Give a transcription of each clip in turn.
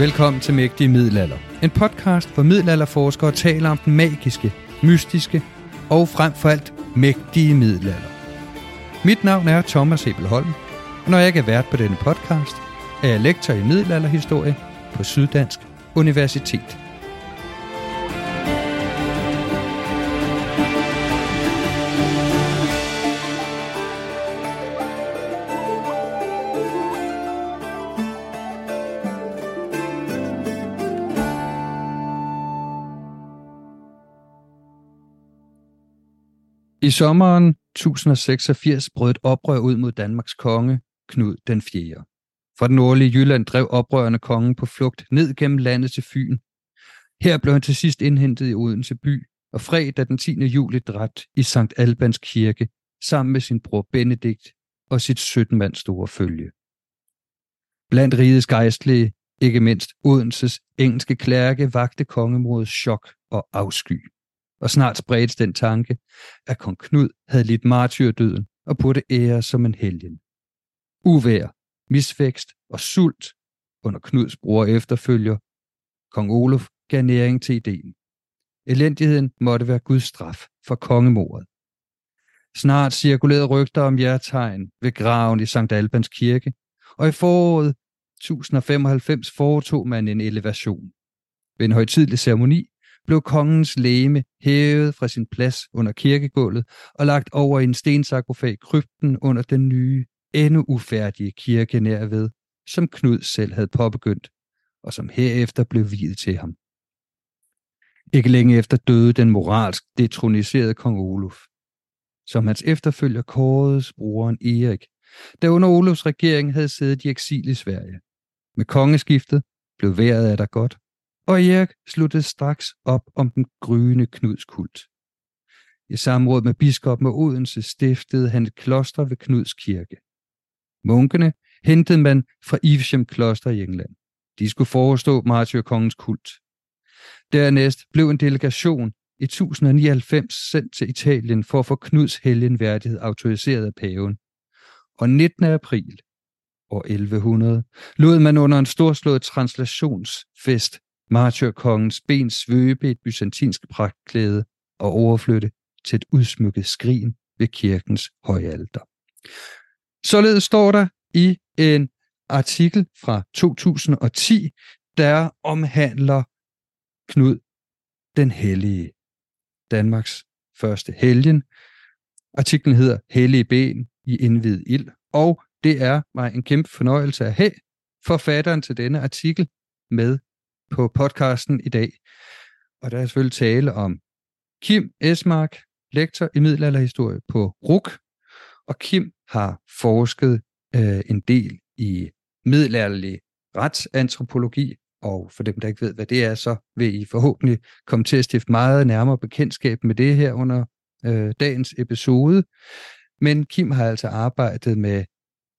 Velkommen til Mægtige Middelalder. En podcast, hvor middelalderforskere taler om den magiske, mystiske og frem for alt mægtige middelalder. Mit navn er Thomas Ebelholm, og når jeg ikke er vært på denne podcast, er jeg lektor i middelalderhistorie på Syddansk Universitet. I sommeren 1086 brød et oprør ud mod Danmarks konge, Knud den 4. Fra den nordlige Jylland drev oprørende kongen på flugt ned gennem landet til Fyn. Her blev han til sidst indhentet i Odense by, og fredag den 10. juli dræbt i Sankt Albans kirke, sammen med sin bror Benedikt og sit 17 mand store følge. Blandt rigets gejstlige, ikke mindst Odenses engelske klærke, vagte kongemodets chok og afsky og snart spredtes den tanke, at kong Knud havde lidt martyrdøden og burde ære som en helgen. Uvær, misvækst og sult under Knuds bror efterfølger, kong Olof gav næring til ideen. Elendigheden måtte være Guds straf for kongemordet. Snart cirkulerede rygter om jertegn ved graven i St. Albans kirke, og i foråret 1095 foretog man en elevation. Ved en højtidlig ceremoni blev kongens læme hævet fra sin plads under kirkegulvet og lagt over i en stensarkofag krypten under den nye, endnu ufærdige kirke nærved, som Knud selv havde påbegyndt, og som herefter blev videt til ham. Ikke længe efter døde den moralsk detroniserede kong Oluf. Som hans efterfølger kåredes broren Erik, der under Olofs regering havde siddet i eksil i Sverige. Med kongeskiftet blev vejret af der godt, og Erik sluttede straks op om den gryende Knuds kult. I samråd med biskoppen af Odense stiftede han et kloster ved Knuds kirke. Munkene hentede man fra Iveshem kloster i England. De skulle forestå martyrkongens kult. Dernæst blev en delegation i 1099 sendt til Italien for at få Knuds helgenværdighed autoriseret af paven. Og 19. april år 1100 lod man under en storslået translationsfest martyrkongens ben svøbe et byzantinsk pragtklæde og overflytte til et udsmykket skrin ved kirkens højalter. Således står der i en artikel fra 2010, der omhandler Knud den Hellige, Danmarks første helgen. Artiklen hedder Hellige ben i indvid ild, og det er mig en kæmpe fornøjelse at have forfatteren til denne artikel med på podcasten i dag. Og der er selvfølgelig tale om Kim Esmark, lektor i middelalderhistorie på RUK. Og Kim har forsket øh, en del i middelalderlig retsantropologi, og for dem, der ikke ved, hvad det er, så vil I forhåbentlig komme til at stifte meget nærmere bekendtskab med det her under øh, dagens episode. Men Kim har altså arbejdet med,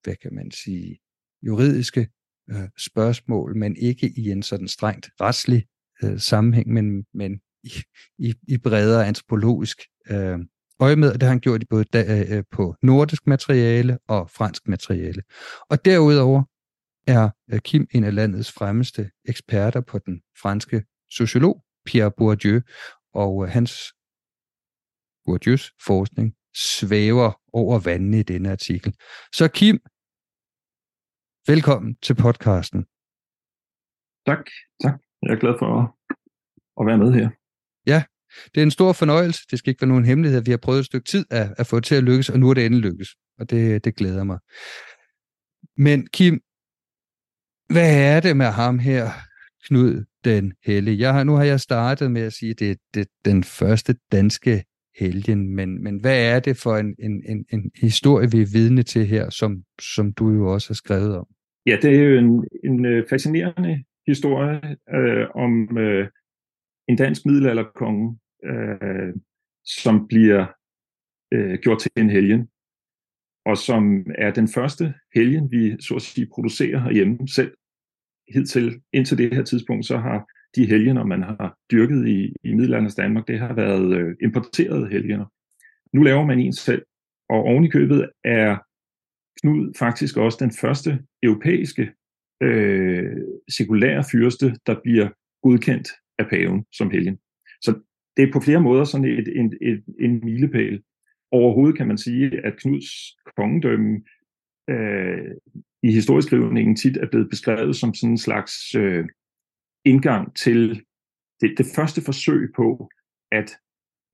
hvad kan man sige, juridiske øh, spørgsmål, men ikke i en sådan strengt retslig øh, sammenhæng, men, men i, i, i bredere antropologisk øh, øje med, og det har han gjort i både da, øh, øh, på nordisk materiale og fransk materiale. Og derudover er øh, Kim en af landets fremmeste eksperter på den franske sociolog Pierre Bourdieu, og øh, hans Bourdieus forskning svæver over vandene i denne artikel. Så Kim, velkommen til podcasten. Tak, tak. Jeg er glad for at, at være med her. Ja, det er en stor fornøjelse. Det skal ikke være nogen hemmelighed. Vi har prøvet et stykke tid at, at få det til at lykkes, og nu er det endelig lykkes. Og det, det glæder mig. Men Kim, hvad er det med ham her, Knud den Hellige? Jeg har, nu har jeg startet med at sige, at det er det, den første danske helgen, men, men hvad er det for en, en, en, en historie, vi er vidne til her, som, som du jo også har skrevet om? Ja, det er jo en, en øh, fascinerende historie øh, om øh, en dansk middelalderkonge, øh, som bliver øh, gjort til en helgen, og som er den første helgen, vi så at sige producerer herhjemme selv. Hidtil, indtil det her tidspunkt, så har de helgener, man har dyrket i, i middelalderens Danmark, det har været øh, importerede helgener. Nu laver man en selv, og oven i købet er Knud faktisk også den første europæiske øh, sekulære fyrste, der bliver godkendt af paven som helgen. Så det er på flere måder sådan et, en, et, en milepæl. Overhovedet kan man sige, at Knuds kongedømme øh, i historieskrivningen tit er blevet beskrevet som sådan en slags øh, indgang til det, det første forsøg på at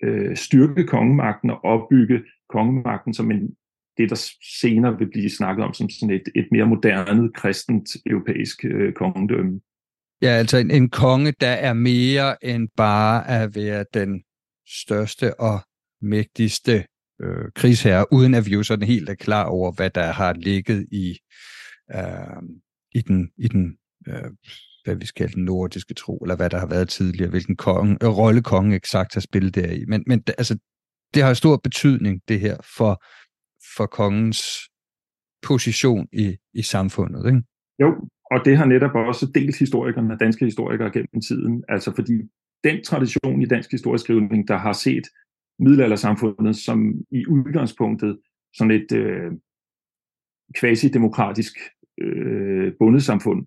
øh, styrke kongemagten og opbygge kongemagten som en, det, der senere vil blive snakket om som sådan et, et mere moderne, kristent, europæisk øh, kongedømme. Ja, altså en, en konge, der er mere end bare at være den største og mægtigste øh, krigsherre, uden at vi jo sådan helt er klar over, hvad der har ligget i, øh, i den, i den øh, hvad vi skal den nordiske tro, eller hvad der har været tidligere, hvilken konge, øh, rolle kongen eksakt har spillet deri. Men, men altså, det har stor betydning, det her, for, for kongens position i, i samfundet. Ikke? Jo, og det har netop også delt historikerne, danske historikere gennem tiden. Altså fordi den tradition i dansk historieskrivning, der har set middelaldersamfundet som i udgangspunktet sådan et øh, quasi-demokratisk øh, bundesamfund,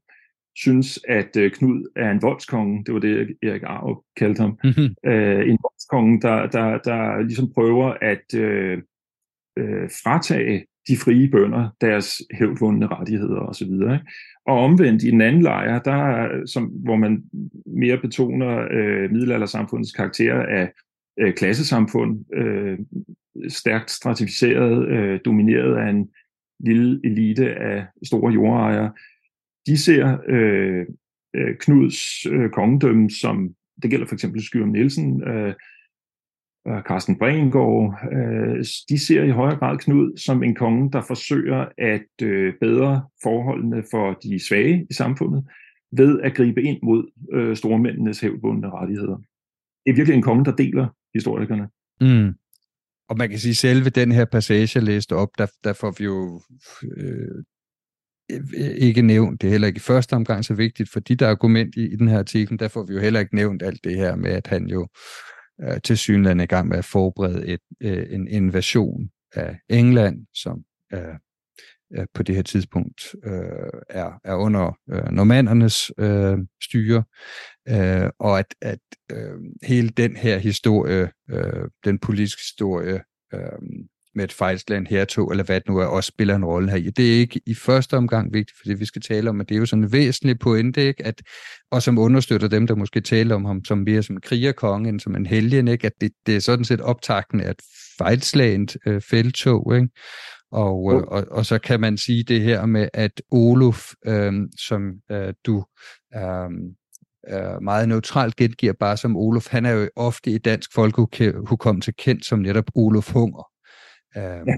synes, at øh, Knud er en voldskonge. Det var det, Erik Arv kaldte ham. Mm-hmm. Øh, en voldskonge, der, der, der ligesom prøver at øh, øh, fratage de frie bønder deres hævdvundne rettigheder osv. Og omvendt i den anden lejr, der, som, hvor man mere betoner øh, middelaldersamfundets karakter af øh, klassesamfund, øh, stærkt stratificeret, øh, domineret af en lille elite af store jordejere, de ser øh, øh, Knuds øh, kongedømme som, det gælder for eksempel Skyrum Nielsen, øh, og Carsten Brengård, øh, de ser i højere grad Knud som en konge, der forsøger at øh, bedre forholdene for de svage i samfundet ved at gribe ind mod øh, stormændenes hævdbundne rettigheder. Det er virkelig en konge, der deler historikerne. Mm. Og man kan sige, selve den her passage, jeg læste op, der, der får vi jo øh, Øh, ikke nævnt, det er heller ikke i første omgang så vigtigt for dit argument i, i den her artikel, der får vi jo heller ikke nævnt alt det her med, at han jo øh, til synligheden er i gang med at forberede et, øh, en invasion af England, som øh, øh, på det her tidspunkt øh, er, er under øh, normandernes øh, styre, øh, og at, at øh, hele den her historie, øh, den politiske historie, øh, med et fejlslagen hertog, eller hvad det nu er, også spiller en rolle her. Det er ikke i første omgang vigtigt, fordi vi skal tale om, at det er jo sådan en væsentlig pointe, ikke? At, og som understøtter dem, der måske taler om ham som mere som en krigerkonge, end som en helgen, ikke? at det, det er sådan set optakten af et fejlslagent øh, feltog, ikke? Og, øh, og, og så kan man sige det her med, at Olof, øh, som øh, du øh, øh, meget neutralt gengiver bare som Olof, han er jo ofte i dansk folkehukommelse kendt som netop Olof Hunger. Øh, ja.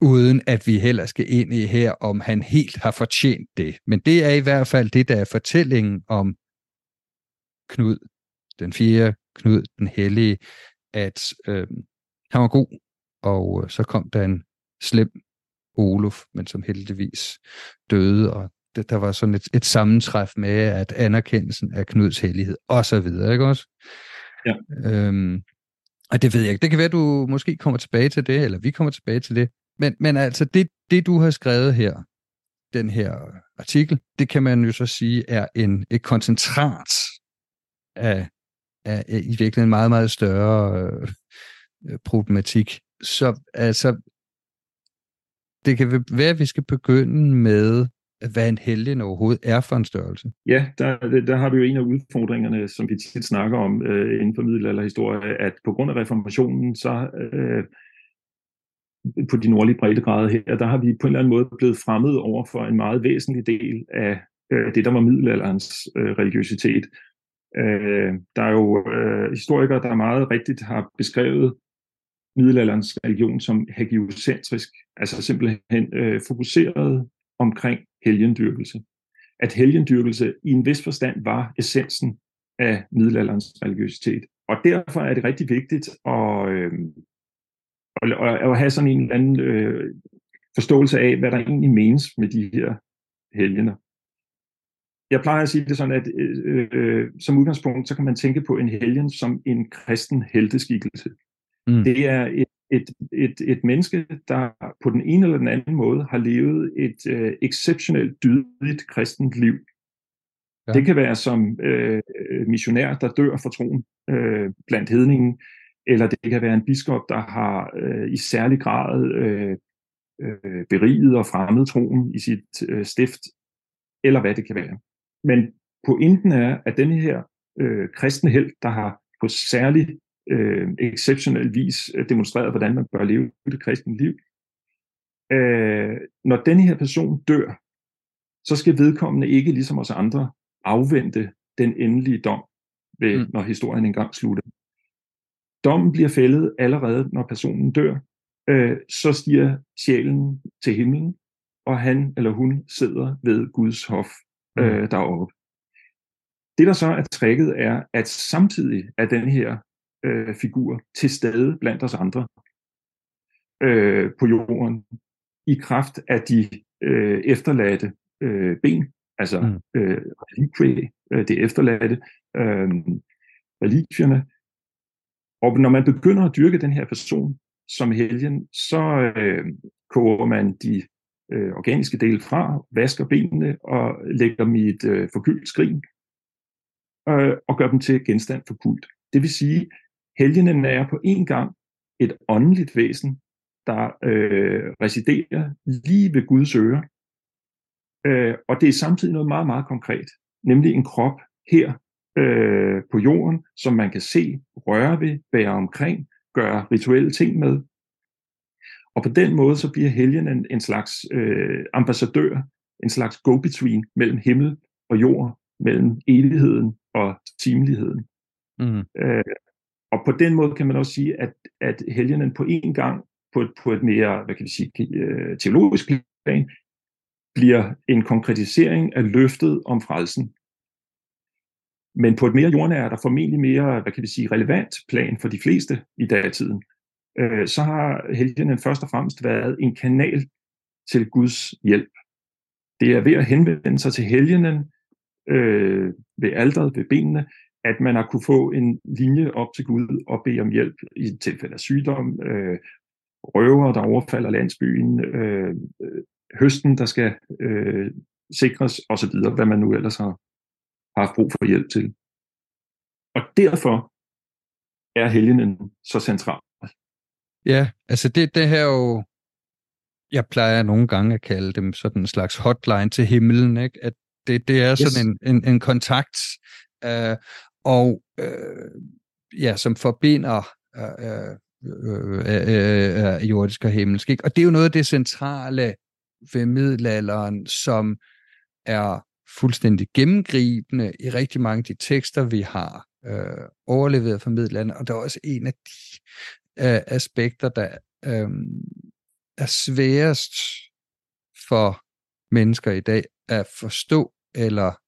Uden at vi heller skal ind i her, om han helt har fortjent det. Men det er i hvert fald det, der er fortællingen om Knud, den fjerde Knud, den hellige, at øh, han var god, og øh, så kom der en slem Olof, men som heldigvis døde, og det, der var sådan et, et sammentræf med, at anerkendelsen af Knuds hellighed, og så videre, ikke også? Ja. Øhm, og det ved jeg ikke. Det kan være, du måske kommer tilbage til det, eller vi kommer tilbage til det. Men, men altså, det, det du har skrevet her, den her artikel, det kan man jo så sige er en, et koncentrat af, af, af i virkeligheden meget, meget større øh, øh problematik. Så altså, det kan være, at vi skal begynde med, hvad en helgen overhovedet er for en størrelse. Ja, der, der har vi jo en af udfordringerne, som vi tit snakker om øh, inden for middelalderhistorie, at på grund af reformationen, så øh, på de nordlige breddegrader her, der har vi på en eller anden måde blevet fremmed over for en meget væsentlig del af øh, det, der var middelalderens øh, religiøsitet. Øh, der er jo øh, historikere, der meget rigtigt har beskrevet middelalderens religion som hagiocentrisk, altså simpelthen øh, fokuseret omkring helgendyrkelse. At helgendyrkelse i en vis forstand var essensen af middelalderens religiøsitet. Og derfor er det rigtig vigtigt at, øh, at, at have sådan en eller anden øh, forståelse af, hvad der egentlig menes med de her helgener. Jeg plejer at sige det sådan, at øh, øh, som udgangspunkt, så kan man tænke på en helgen som en kristen helteskikkelse. Mm. Det er et, et, et, et menneske, der på den ene eller den anden måde har levet et øh, exceptionelt dydigt kristent liv. Ja. Det kan være som øh, missionær, der dør for troen øh, blandt hedningen, eller det kan være en biskop, der har øh, i særlig grad øh, øh, beriget og fremmet troen i sit øh, stift, eller hvad det kan være. Men pointen er, at denne her øh, kristne held, der har på særlig øh, exceptionel vis øh, demonstreret, hvordan man bør leve det kristne liv. Øh, når denne her person dør, så skal vedkommende ikke ligesom os andre afvente den endelige dom, ved, mm. når historien engang slutter. Dommen bliver fældet allerede, når personen dør. Øh, så stiger sjælen til himlen, og han eller hun sidder ved Guds hof mm. øh, deroppe. Det, der så er trækket, er, at samtidig er den her øh, figur til stede blandt os andre øh, på jorden, i kraft af de øh, efterladte øh, ben, altså mm. øh, relikvie, øh, det efterladte øh, relikvierne. Og når man begynder at dyrke den her person som helgen, så øh, koger man de øh, organiske dele fra, vasker benene og lægger dem i et øh, forgyldt skrin øh, og gør dem til genstand for kult. Det vil sige, helgenen er på en gang et åndeligt væsen, der øh, residerer lige ved Guds øre. Øh, og det er samtidig noget meget, meget konkret, nemlig en krop her øh, på jorden, som man kan se, røre ved, bære omkring, gøre rituelle ting med. Og på den måde så bliver helgen en, en slags øh, ambassadør, en slags go-between mellem himmel og jord, mellem evigheden og timeligheden. Mm. Øh, og på den måde kan man også sige, at, at helgenen på en gang, på et, på et mere, hvad kan vi sige, øh, teologisk plan, bliver en konkretisering af løftet om frelsen. Men på et mere jordnært og formentlig mere, hvad kan vi sige, relevant plan for de fleste i dagtiden, øh, så har helgenen først og fremmest været en kanal til Guds hjælp. Det er ved at henvende sig til helgenen øh, ved alderet, ved benene, at man har kunne få en linje op til Gud og bede om hjælp i tilfælde af sygdom, øh, røver, der overfalder landsbyen, øh, øh, høsten, der skal øh, sikres osv., hvad man nu ellers har, har haft brug for hjælp til. Og derfor er helgenen så central. Ja, altså det, det her jo, jeg plejer nogle gange at kalde dem sådan en slags hotline til himlen, ikke? at det, det er sådan yes. en, en, en kontakt, øh, og øh, ja, som forbinder øh, øh, øh, øh, jordisk og himmelsk. Ikke? Og det er jo noget af det centrale ved middelalderen, som er fuldstændig gennemgribende i rigtig mange af de tekster, vi har øh, overleveret fra middelalderen. Og der er også en af de øh, aspekter, der øh, er sværest for mennesker i dag at forstå eller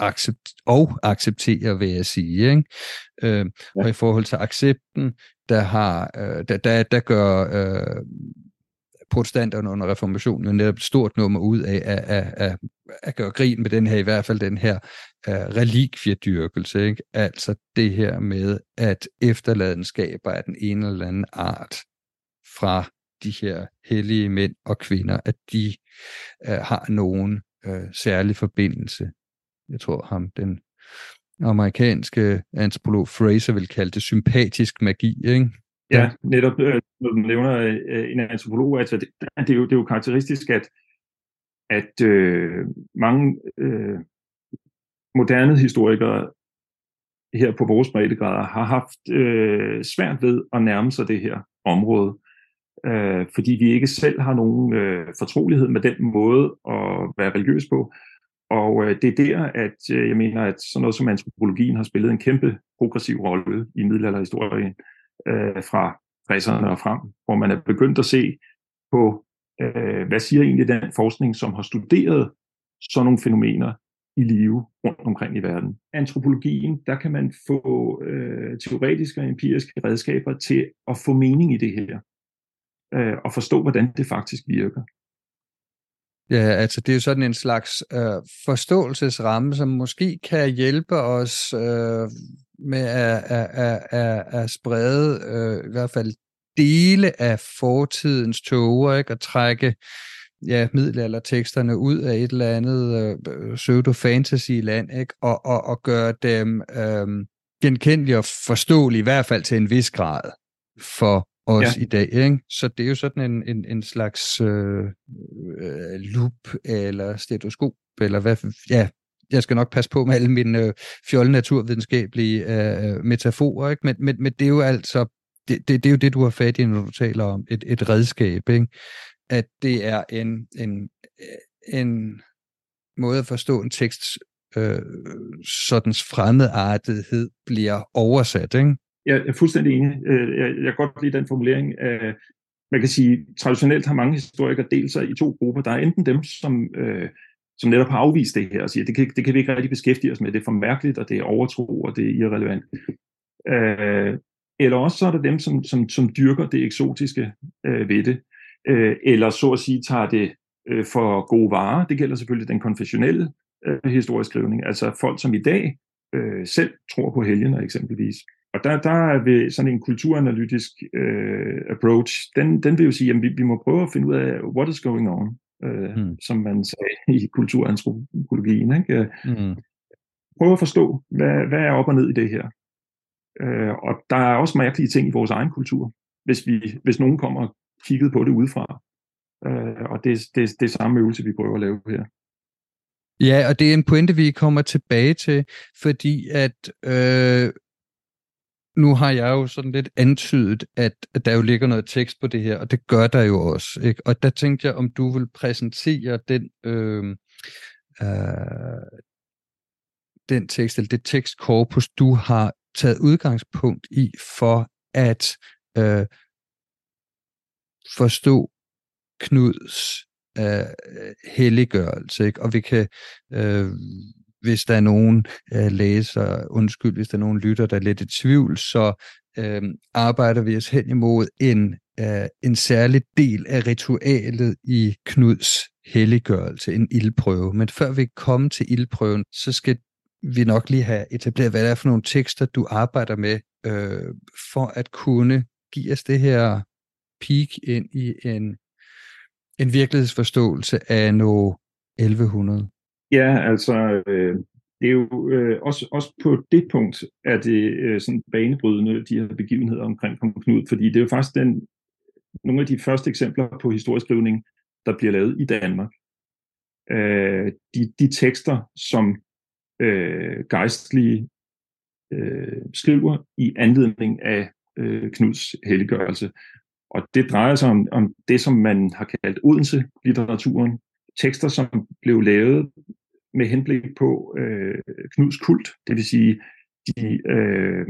accept, og acceptere, vil jeg sige. Ikke? Øh, ja. Og i forhold til accepten, der, har, øh, der, der, der gør øh, protestanterne under reformationen netop et stort nummer ud af at, at, at, at gøre grin med den her, i hvert fald den her uh, relikviedyrkelse. Ikke? Altså det her med, at efterladenskaber af den ene eller anden art fra de her hellige mænd og kvinder, at de øh, har nogen øh, særlig forbindelse. Jeg tror ham, den amerikanske antropolog Fraser vil kalde det sympatisk magi, ikke? Ja, netop øh, når du nævner øh, en antropolog, altså det, det, er jo, det er jo karakteristisk, at, at øh, mange øh, moderne historikere her på vores breddegrader har haft øh, svært ved at nærme sig det her område, øh, fordi vi ikke selv har nogen øh, fortrolighed med den måde at være religiøs på. Og øh, det er der, at øh, jeg mener, at sådan noget som antropologien har spillet en kæmpe progressiv rolle i middelalderhistorien øh, fra 60'erne og frem, hvor man er begyndt at se på, øh, hvad siger egentlig den forskning, som har studeret sådan nogle fænomener i live rundt omkring i verden. Antropologien, der kan man få øh, teoretiske og empiriske redskaber til at få mening i det her, øh, og forstå, hvordan det faktisk virker. Ja, altså det er jo sådan en slags øh, forståelsesramme, som måske kan hjælpe os øh, med at, at, at, at, at sprede øh, i hvert fald dele af fortidens tåger, ikke? og trække ja, middelalderteksterne ud af et eller andet øh, pseudo-fantasy-land, ikke? Og, og, og gøre dem øh, genkendelige og forståelige, i hvert fald til en vis grad, for os ja. i dag. Ikke? Så det er jo sådan en, en, en slags øh, øh, loop eller stetoskop, eller hvad, ja, jeg skal nok passe på med alle mine øh, fjolle naturvidenskabelige øh, metaforer, ikke? Men, men, men det er jo altså, det, det, det er jo det, du har fat i, når du taler om et, et redskab, ikke? at det er en, en, en måde at forstå en tekst, øh, sådan fremmedartethed bliver oversat, ikke? Jeg er fuldstændig enig. Øh, jeg, jeg kan godt lide den formulering. Man kan sige, traditionelt har mange historikere delt sig i to grupper. Der er enten dem, som, øh, som netop har afvist det her og siger, det kan, det kan vi ikke rigtig beskæftige os med, det er for mærkeligt, og det er overtro, og det er irrelevant. Øh, eller også så er der dem, som, som, som dyrker det eksotiske øh, ved det, øh, eller så at sige tager det øh, for gode varer. Det gælder selvfølgelig den konfessionelle øh, historieskrivning, altså folk, som i dag øh, selv tror på helgener eksempelvis. Og der, der er ved sådan en kulturanalytisk øh, approach, den, den vil jo sige, at vi, vi må prøve at finde ud af, what is going on, øh, mm. som man sagde i kulturantropologien. Ikke? Mm. Prøve at forstå, hvad, hvad er op og ned i det her. Øh, og der er også mærkelige ting i vores egen kultur, hvis, vi, hvis nogen kommer og kigget på det udefra. Øh, og det, det, det er samme øvelse, vi prøver at lave her. Ja, og det er en pointe, vi kommer tilbage til, fordi at øh, nu har jeg jo sådan lidt antydet, at, der jo ligger noget tekst på det her, og det gør der jo også. Ikke? Og der tænkte jeg, om du vil præsentere den, øh, øh, den tekst, eller det tekstkorpus, du har taget udgangspunkt i for at øh, forstå Knuds øh, helliggørelse. Ikke? Og vi kan, øh, hvis der er nogen øh, læser, undskyld, hvis der er nogen lytter, der er lidt i tvivl, så øh, arbejder vi os hen imod en, øh, en særlig del af ritualet i Knuds helliggørelse, en ildprøve. Men før vi kommer til ildprøven, så skal vi nok lige have etableret, hvad det er for nogle tekster, du arbejder med, øh, for at kunne give os det her peak ind i en, en virkelighedsforståelse af no 1100? Ja, altså, øh, det er jo øh, også, også på det punkt, er det øh, sådan banebrydende, de her begivenheder omkring kong Knud, fordi det er jo faktisk den, nogle af de første eksempler på historieskrivning, der bliver lavet i Danmark. Øh, de, de tekster, som øh, gejstlige øh, skriver i anledning af øh, Knuds helliggørelse. Og det drejer sig om, om det, som man har kaldt Odense-litteraturen. Tekster, som blev lavet med henblik på øh, Knuds kult, det vil sige, de øh,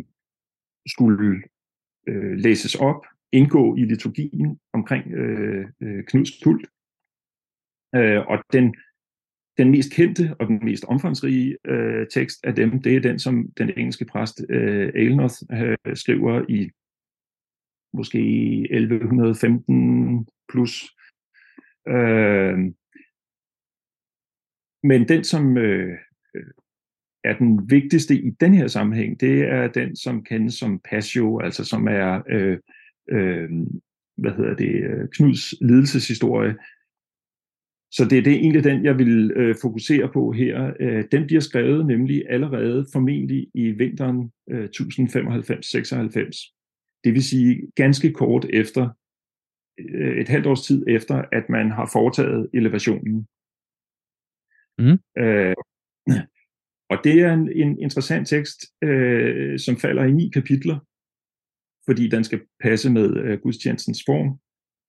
skulle øh, læses op, indgå i liturgien omkring øh, øh, Knuds kult. Øh, og den, den mest kendte og den mest omfangsrige øh, tekst af dem, det er den, som den engelske præst øh, Aylnoth øh, skriver i måske 1115 plus. Øh, men den, som øh, øh, er den vigtigste i den her sammenhæng, det er den, som kendes som Passio, altså som er øh, øh, hvad hedder det, øh, Knuds lidelseshistorie. Så det, det er egentlig den, jeg vil øh, fokusere på her. Øh, den bliver skrevet nemlig allerede formentlig i vinteren øh, 1095-96. Det vil sige ganske kort efter, øh, et halvt års tid efter, at man har foretaget elevationen. Mm. Øh, og det er en, en interessant tekst, øh, som falder i ni kapitler, fordi den skal passe med øh, gudstjenestens form.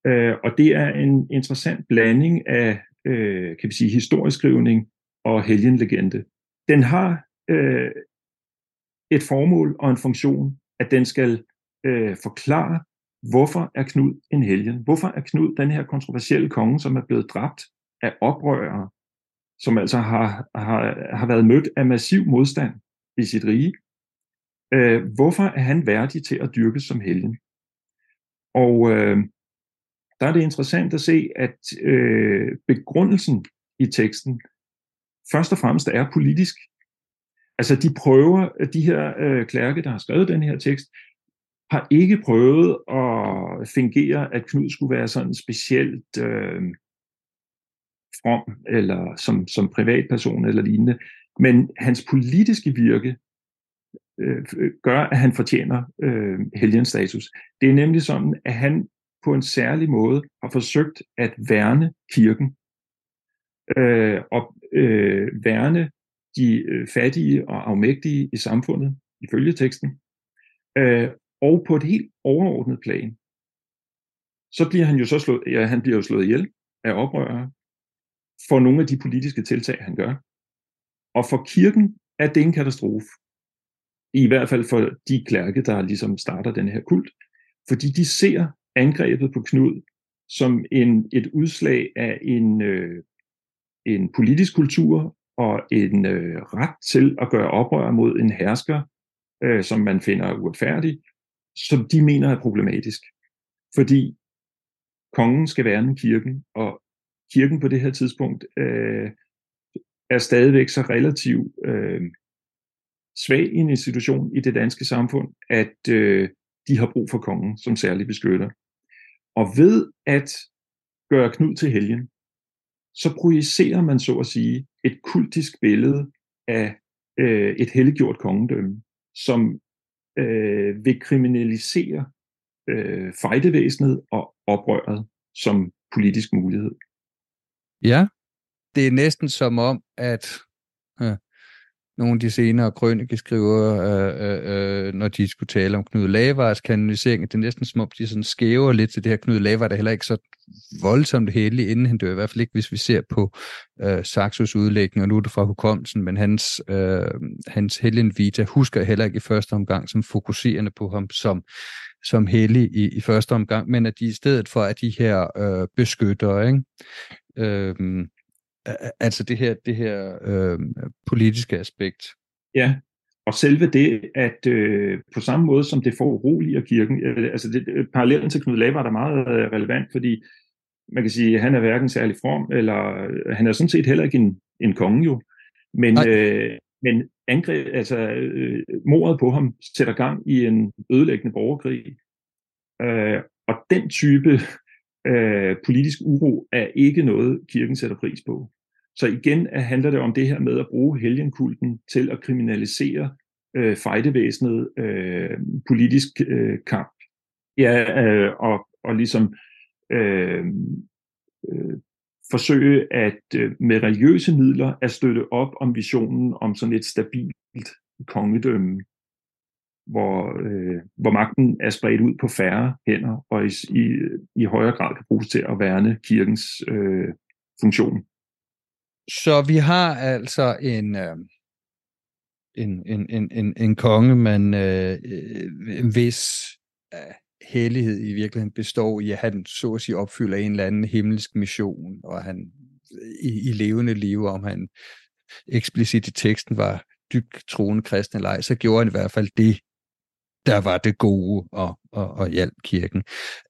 Øh, og det er en interessant blanding af, øh, kan vi sige, historieskrivning og helgenlegende. Den har øh, et formål og en funktion, at den skal øh, forklare, hvorfor er Knud en helgen? Hvorfor er Knud den her kontroversielle konge, som er blevet dræbt af oprørere, som altså har, har, har været mødt af massiv modstand i sit rige? Øh, hvorfor er han værdig til at dyrkes som helgen? Og øh, der er det interessant at se, at øh, begrundelsen i teksten først og fremmest er politisk. Altså de prøver, de her øh, klærke, der har skrevet den her tekst, har ikke prøvet at fingere, at Knud skulle være sådan specielt øh, from, eller som, som privatperson eller lignende. Men hans politiske virke øh, øh gør, at han fortjener øh, helgenstatus. Det er nemlig sådan, at han på en særlig måde har forsøgt at værne kirken øh, og øh, værne de øh, fattige og afmægtige i samfundet, ifølge teksten. Øh, og på et helt overordnet plan, så bliver han jo så slået, ja, han bliver jo slået ihjel af oprørere for nogle af de politiske tiltag, han gør. Og for kirken er det en katastrofe. I hvert fald for de klærke, der ligesom starter den her kult. Fordi de ser angrebet på Knud som en, et udslag af en, øh, en politisk kultur og en øh, ret til at gøre oprør mod en hersker, øh, som man finder uretfærdig, som de mener er problematisk. Fordi kongen skal værne kirken, og kirken på det her tidspunkt øh, er stadigvæk så relativt øh, svag en institution i det danske samfund, at øh, de har brug for kongen som særlig beskytter. Og ved at gøre Knud til helgen, så projicerer man så at sige et kultisk billede af øh, et helliggjort kongedømme, som øh, vil kriminalisere øh, fejdevæsenet og oprøret som politisk mulighed. Ja, det er næsten som om, at øh, nogle af de senere krønike skriver, øh, øh, øh når de skulle tale om Knud Lavars kanonisering, det er næsten som om, de sådan skæver lidt til det her Knud Lavar, der heller ikke så voldsomt heldig, inden han dør, i hvert fald ikke, hvis vi ser på øh, Saxos udlægning, og nu er det fra hukommelsen, men hans, øh, hans Helen Vita husker heller ikke i første omgang som fokuserende på ham som, som hellig i, i første omgang, men at de i stedet for at de her øh, beskyttere, ikke? Øh, altså det her, det her øh, politiske aspekt. Ja, og selve det, at øh, på samme måde som det får uroliger kirken, øh, altså det, øh, parallellen til Knud Lavar er meget øh, relevant, fordi man kan sige, at han er hverken særlig from, eller øh, han er sådan set heller ikke en, en konge jo, men, øh, men angreb, altså øh, mordet på ham sætter gang i en ødelæggende borgerkrig, øh, og den type øh, politisk uro er ikke noget, kirken sætter pris på. Så igen handler det om det her med at bruge helgenkulten til at kriminalisere øh, fejdevæsenet øh, politisk øh, kamp. Ja, øh, og, og ligesom øh, øh, forsøge at øh, med religiøse midler at støtte op om visionen om sådan et stabilt kongedømme, hvor, øh, hvor magten er spredt ud på færre hænder og i, i, i højere grad kan bruges til at værne kirkens øh, funktion. Så vi har altså en, øh, en, en, en, en, en konge, man øh, øh hvis øh, hellighed i virkeligheden består i, at han så at sige opfylder en eller anden himmelsk mission, og han i, i levende liv, om han eksplicit i teksten var dybt troende kristen eller ej, så gjorde han i hvert fald det, der var det gode og, og, og hjalp kirken.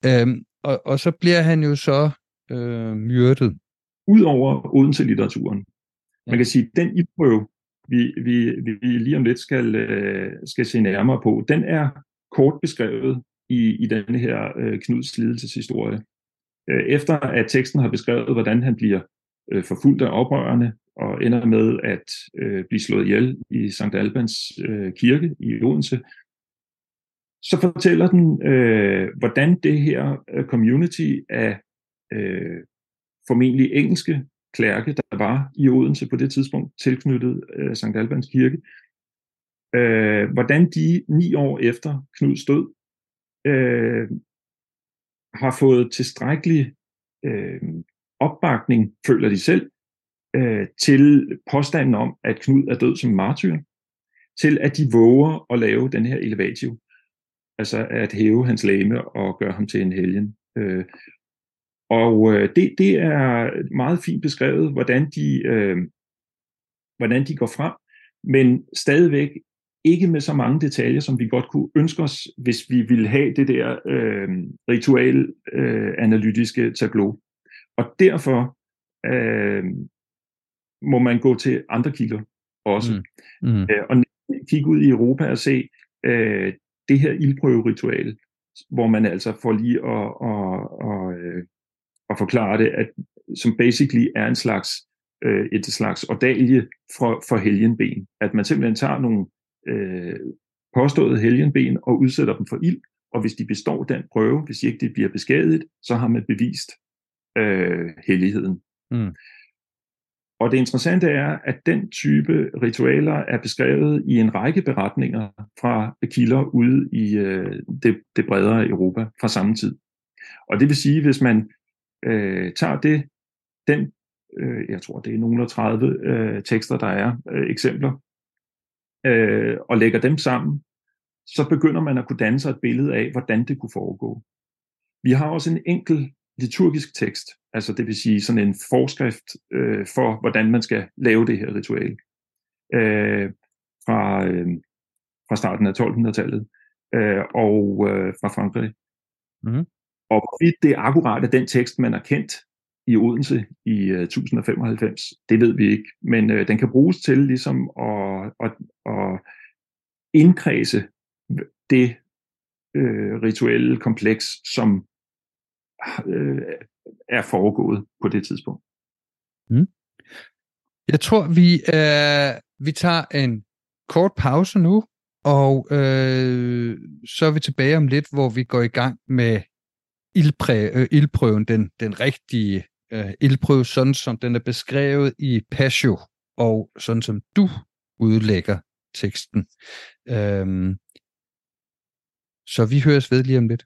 Øhm, og, og så bliver han jo så øh, myrdet ud over Odense-litteraturen. Man kan sige, at den ildprøve, vi, vi, vi lige om lidt skal, øh, skal se nærmere på, den er kort beskrevet i, i denne her øh, Knuds lidelseshistorie. Øh, efter at teksten har beskrevet, hvordan han bliver øh, forfulgt af oprørerne og ender med at øh, blive slået ihjel i St. Albans øh, kirke i Odense, så fortæller den, øh, hvordan det her øh, community af øh, formentlig engelske klærke, der var i Odense på det tidspunkt, tilknyttet øh, St. Albans kirke, øh, hvordan de ni år efter Knuds død øh, har fået tilstrækkelig øh, opbakning, føler de selv, øh, til påstanden om, at Knud er død som martyr, til at de våger at lave den her elevatio, altså at hæve hans lame og gøre ham til en helgen. Øh, og øh, det, det er meget fint beskrevet, hvordan de, øh, hvordan de går frem, men stadigvæk ikke med så mange detaljer, som vi godt kunne ønske os, hvis vi ville have det der øh, ritual øh, tableau. Og derfor øh, må man gå til andre kilder også. Mm. Mm. Øh, og kigge ud i Europa og se øh, det her ildprøveritual, hvor man altså får lige at, at, at, at, at forklare det, at, som basically er en slags øh, et slags ordalje for, for helgenben. At man simpelthen tager nogle øh, påståede helgenben og udsætter dem for ild, og hvis de består den prøve, hvis ikke de bliver beskadiget, så har man bevist øh, helligheden. Mm. Og det interessante er, at den type ritualer er beskrevet i en række beretninger fra kilder ude i øh, det, det bredere Europa fra samme tid. Og det vil sige, hvis man øh, tager det, den, øh, jeg tror det er nogle af 30 øh, tekster, der er øh, eksempler, øh, og lægger dem sammen, så begynder man at kunne danne sig et billede af, hvordan det kunne foregå. Vi har også en enkel liturgisk tekst, altså det vil sige sådan en forskrift øh, for, hvordan man skal lave det her ritual øh, fra, øh, fra starten af 1200-tallet øh, og øh, fra Frankrig. Mm. Og hvorvidt det er akkurat af den tekst, man har kendt i Odense i øh, 1095, det ved vi ikke, men øh, den kan bruges til ligesom at, at, at indkredse det øh, rituelle kompleks, som øh, er foregået på det tidspunkt. Mm. Jeg tror, vi, øh, vi tager en kort pause nu, og øh, så er vi tilbage om lidt, hvor vi går i gang med ildpræ, øh, ildprøven, den, den rigtige øh, ildprøve, sådan som den er beskrevet i Pasio, og sådan som du udlægger teksten. Øh, så vi høres ved lige om lidt.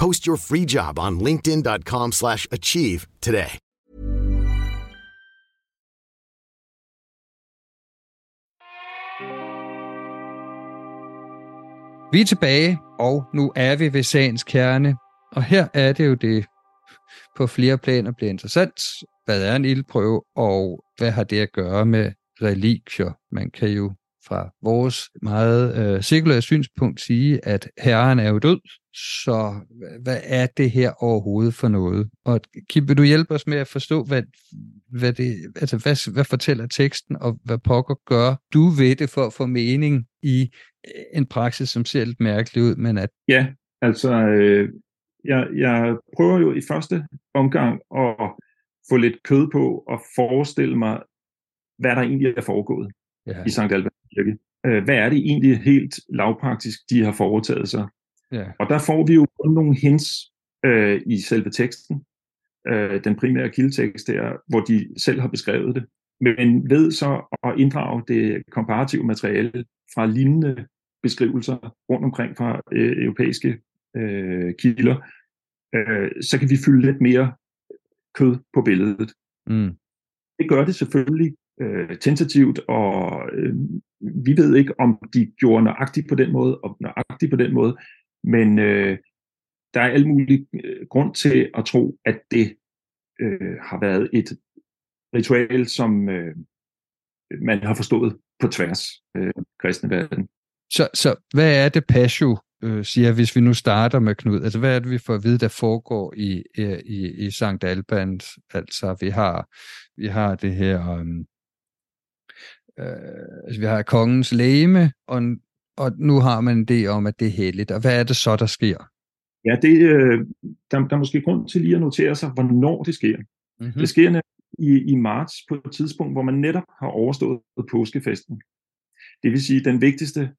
Post your free job on linkedin.com slash achieve today. Vi er tilbage, og nu er vi ved sagens kerne. Og her er det jo det på flere planer bliver interessant. Hvad er en ildprøve, og hvad har det at gøre med relikvier? Man kan jo fra vores meget øh, sekulære synspunkt sige, at herren er jo død, så hvad er det her overhovedet for noget? Og Kim, vil du hjælpe os med at forstå, hvad, hvad, det, altså, hvad, hvad fortæller teksten, og hvad pokker gør du ved det for at få mening i øh, en praksis, som ser lidt mærkelig ud, men at... Ja, altså, øh, jeg, jeg prøver jo i første omgang at få lidt kød på og forestille mig, hvad der egentlig er foregået ja. i St. Albans kirke. Øh, hvad er det egentlig helt lavpraktisk, de har foretaget sig? Ja. Og der får vi jo nogle hints øh, i selve teksten, øh, den primære kildetekst der, hvor de selv har beskrevet det. Men ved så at inddrage det komparative materiale fra lignende beskrivelser rundt omkring fra øh, europæiske øh, kilder, øh, så kan vi fylde lidt mere kød på billedet. Mm. Det gør det selvfølgelig øh, tentativt, og øh, vi ved ikke, om de gjorde nøjagtigt på den måde, og nøjagtigt på den måde, men øh, der er al mulig øh, grund til at tro, at det øh, har været et ritual, som øh, man har forstået på tværs øh, kristne verden. Så, så hvad er det, Pasio øh, siger, hvis vi nu starter med Knud? Altså, hvad er det, vi får at vide, der foregår i, øh, i, i Sankt Albans? Altså, vi har, vi har det her... Øh, øh, altså, vi har kongens læme, og, og nu har man det om, at det er heldigt. Og hvad er det så, der sker? Ja, det, øh, der, der er måske grund til lige at notere sig, hvornår det sker. Mm-hmm. Det sker i, i marts på et tidspunkt, hvor man netop har overstået påskefesten. Det vil sige, den vigtigste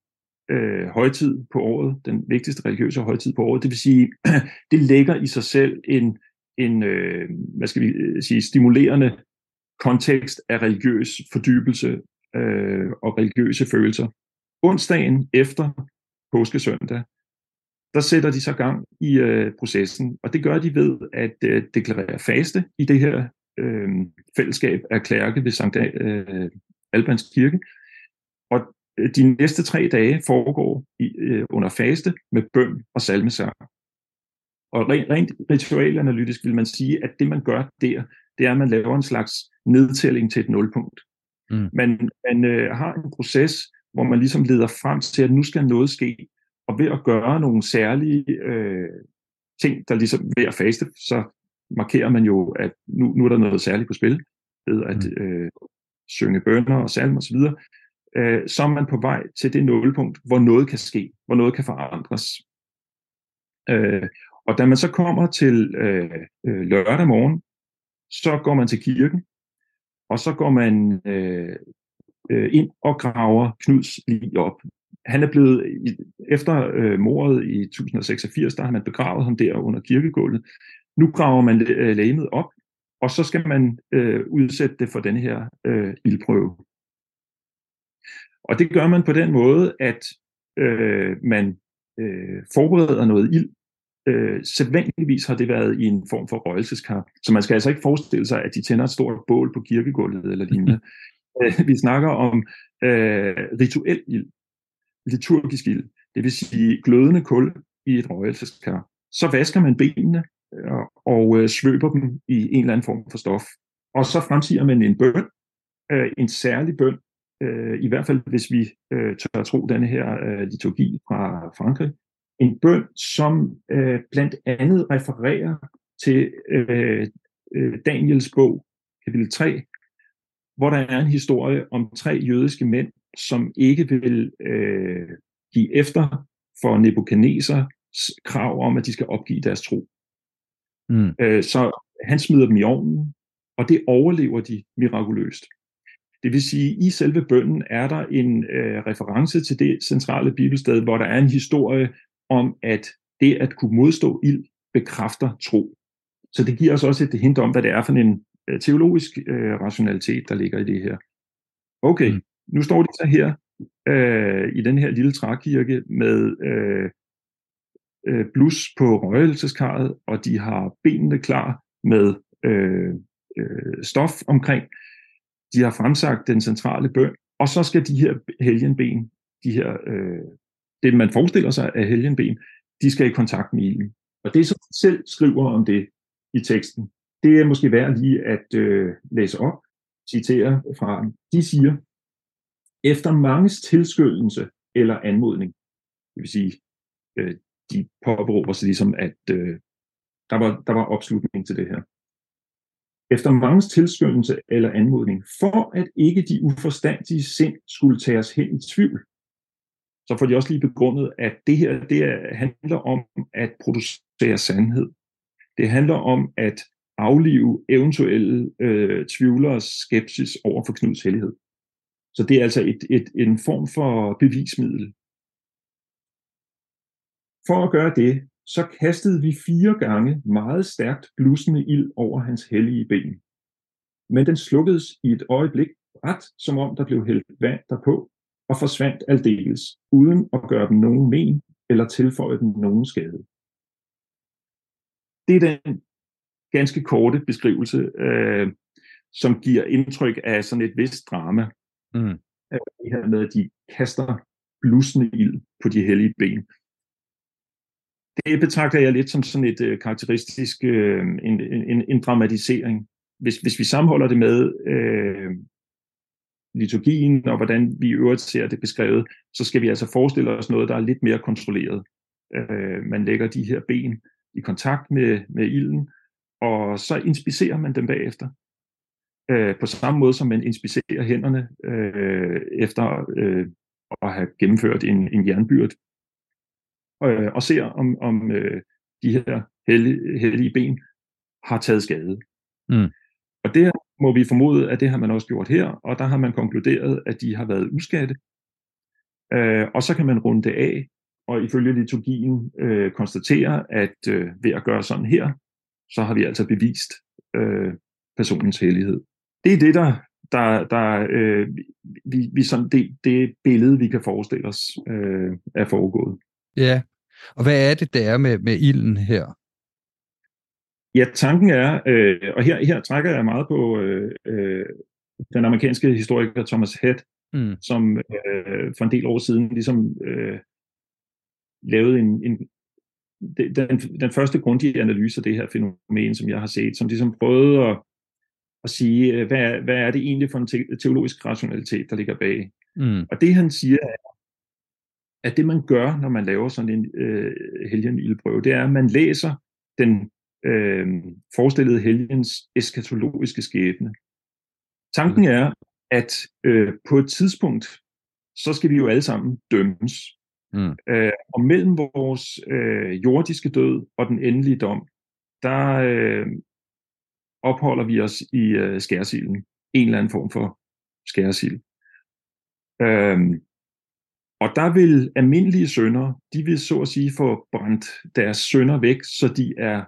øh, højtid på året, den vigtigste religiøse højtid på året. Det vil sige, det lægger i sig selv en, en øh, hvad skal vi øh, sige, stimulerende kontekst af religiøs fordybelse øh, og religiøse følelser. Onsdagen efter påskesøndag, der sætter de så gang i øh, processen, og det gør de ved at øh, deklarere faste i det her øh, fællesskab af klærke ved Sankt øh, Albans Kirke. Og øh, de næste tre dage foregår i, øh, under faste med bøn og salmesang. Og rent, rent ritualanalytisk vil man sige, at det man gør der, det er, at man laver en slags nedtælling til et nulpunkt. Mm. Man, man øh, har en proces, hvor man ligesom leder frem til, at nu skal noget ske. Og ved at gøre nogle særlige øh, ting, der ligesom ved at faste, så markerer man jo, at nu, nu er der noget særligt på spil, ved at mm. øh, synge bønder og salmer osv øh, så er man på vej til det nulpunkt, hvor noget kan ske, hvor noget kan forandres. Øh, og da man så kommer til øh, øh, lørdag morgen, så går man til kirken, og så går man øh, øh, ind og graver Knuds lige op. Han er blevet, efter øh, mordet i 1086, der har man begravet ham der under kirkegulvet. Nu graver man øh, lægemet op, og så skal man øh, udsætte det for den her øh, ildprøve. Og det gør man på den måde, at øh, man øh, forbereder noget ild. Øh, sædvanligvis har det været i en form for røgelseskar. Så man skal altså ikke forestille sig, at de tænder et stort bål på kirkegulvet eller lignende. øh, vi snakker om øh, rituel ild, liturgisk ild, det vil sige glødende kul i et røgelseskar. Så vasker man benene øh, og øh, svøber dem i en eller anden form for stof. Og så fremsiger man en bøn, øh, en særlig bøn, øh, i hvert fald hvis vi øh, tør tro denne her øh, liturgi fra Frankrig, en bøn, som øh, blandt andet refererer til øh, øh, Daniels bog, kapitel 3, hvor der er en historie om tre jødiske mænd, som ikke vil øh, give efter for Nebuchadnezzars krav om, at de skal opgive deres tro. Mm. Øh, så han smider dem i ovnen, og det overlever de mirakuløst. Det vil sige, at i selve bønden er der en øh, reference til det centrale bibelsted, hvor der er en historie om, at det at kunne modstå ild bekræfter tro. Så det giver os også et hint om, hvad det er for en øh, teologisk øh, rationalitet, der ligger i det her. Okay, mm. nu står de så her øh, i den her lille trækirke med øh, øh, blus på røgelseskarret, og de har benene klar med øh, øh, stof omkring, de har fremsagt den centrale bøn, og så skal de her helgenben, de her, øh, det man forestiller sig af helgenben, de skal i kontakt med ilden. Og det, som de selv skriver om det i teksten, det er måske værd lige at øh, læse op, citere fra De siger, efter manges tilskyndelse eller anmodning, det vil sige, øh, de påberåber sig ligesom, at øh, der, var, der var opslutning til det her efter manges tilskyndelse eller anmodning, for at ikke de uforstandige sind skulle tages hen i tvivl. Så får de også lige begrundet, at det her det handler om at producere sandhed. Det handler om at aflive eventuelle øh, tvivlers skepsis over for Knuds hellighed. Så det er altså et, et, en form for bevismiddel. For at gøre det, så kastede vi fire gange meget stærkt blussende ild over hans hellige ben. Men den slukkedes i et øjeblik ret, som om der blev hældt vand derpå, og forsvandt aldeles, uden at gøre dem nogen men eller tilføje dem nogen skade. Det er den ganske korte beskrivelse, øh, som giver indtryk af sådan et vist drama. Mm. Det her med, at de kaster blussende ild på de hellige ben. Det betragter jeg lidt som sådan et øh, karakteristisk øh, en, en, en dramatisering. Hvis, hvis vi sammenholder det med øh, liturgien og hvordan vi i øvrigt ser det beskrevet, så skal vi altså forestille os noget, der er lidt mere kontrolleret. Øh, man lægger de her ben i kontakt med, med ilden, og så inspicerer man dem bagefter. Øh, på samme måde som man inspicerer hænderne øh, efter øh, at have gennemført en, en jernbyrd, øh, og ser om, om øh, de her hellige, hellige ben har taget skade. Mm. Og det må vi formode, at det har man også gjort her, og der har man konkluderet, at de har været uskatte. Øh, og så kan man runde det af, og ifølge liturgien øh, konstatere, at øh, ved at gøre sådan her, så har vi altså bevist øh, personens hellighed. Det er det, der, der, der øh, vi, vi sådan, det, det billede, vi kan forestille os, øh, er foregået. Ja, og hvad er det, der er med, med ilden her? Ja, tanken er, øh, og her, her trækker jeg meget på øh, øh, den amerikanske historiker Thomas Head, mm. som øh, for en del år siden ligesom øh, lavede en, en den, den første grundige analyse af det her fænomen, som jeg har set, som ligesom prøvede at, at sige, øh, hvad, hvad er det egentlig for en teologisk rationalitet, der ligger bag. Mm. Og det han siger er, at det man gør, når man laver sådan en øh, helgenildprøve, det er, at man læser den øh, forestillede helgens eskatologiske skæbne. Tanken er, at øh, på et tidspunkt, så skal vi jo alle sammen dømmes. Mm. Øh, og mellem vores øh, jordiske død og den endelige dom, der øh, opholder vi os i øh, skærsilden. En eller anden form for skærsild. Øh, og der vil almindelige sønder, de vil så at sige få brændt deres sønder væk, så de er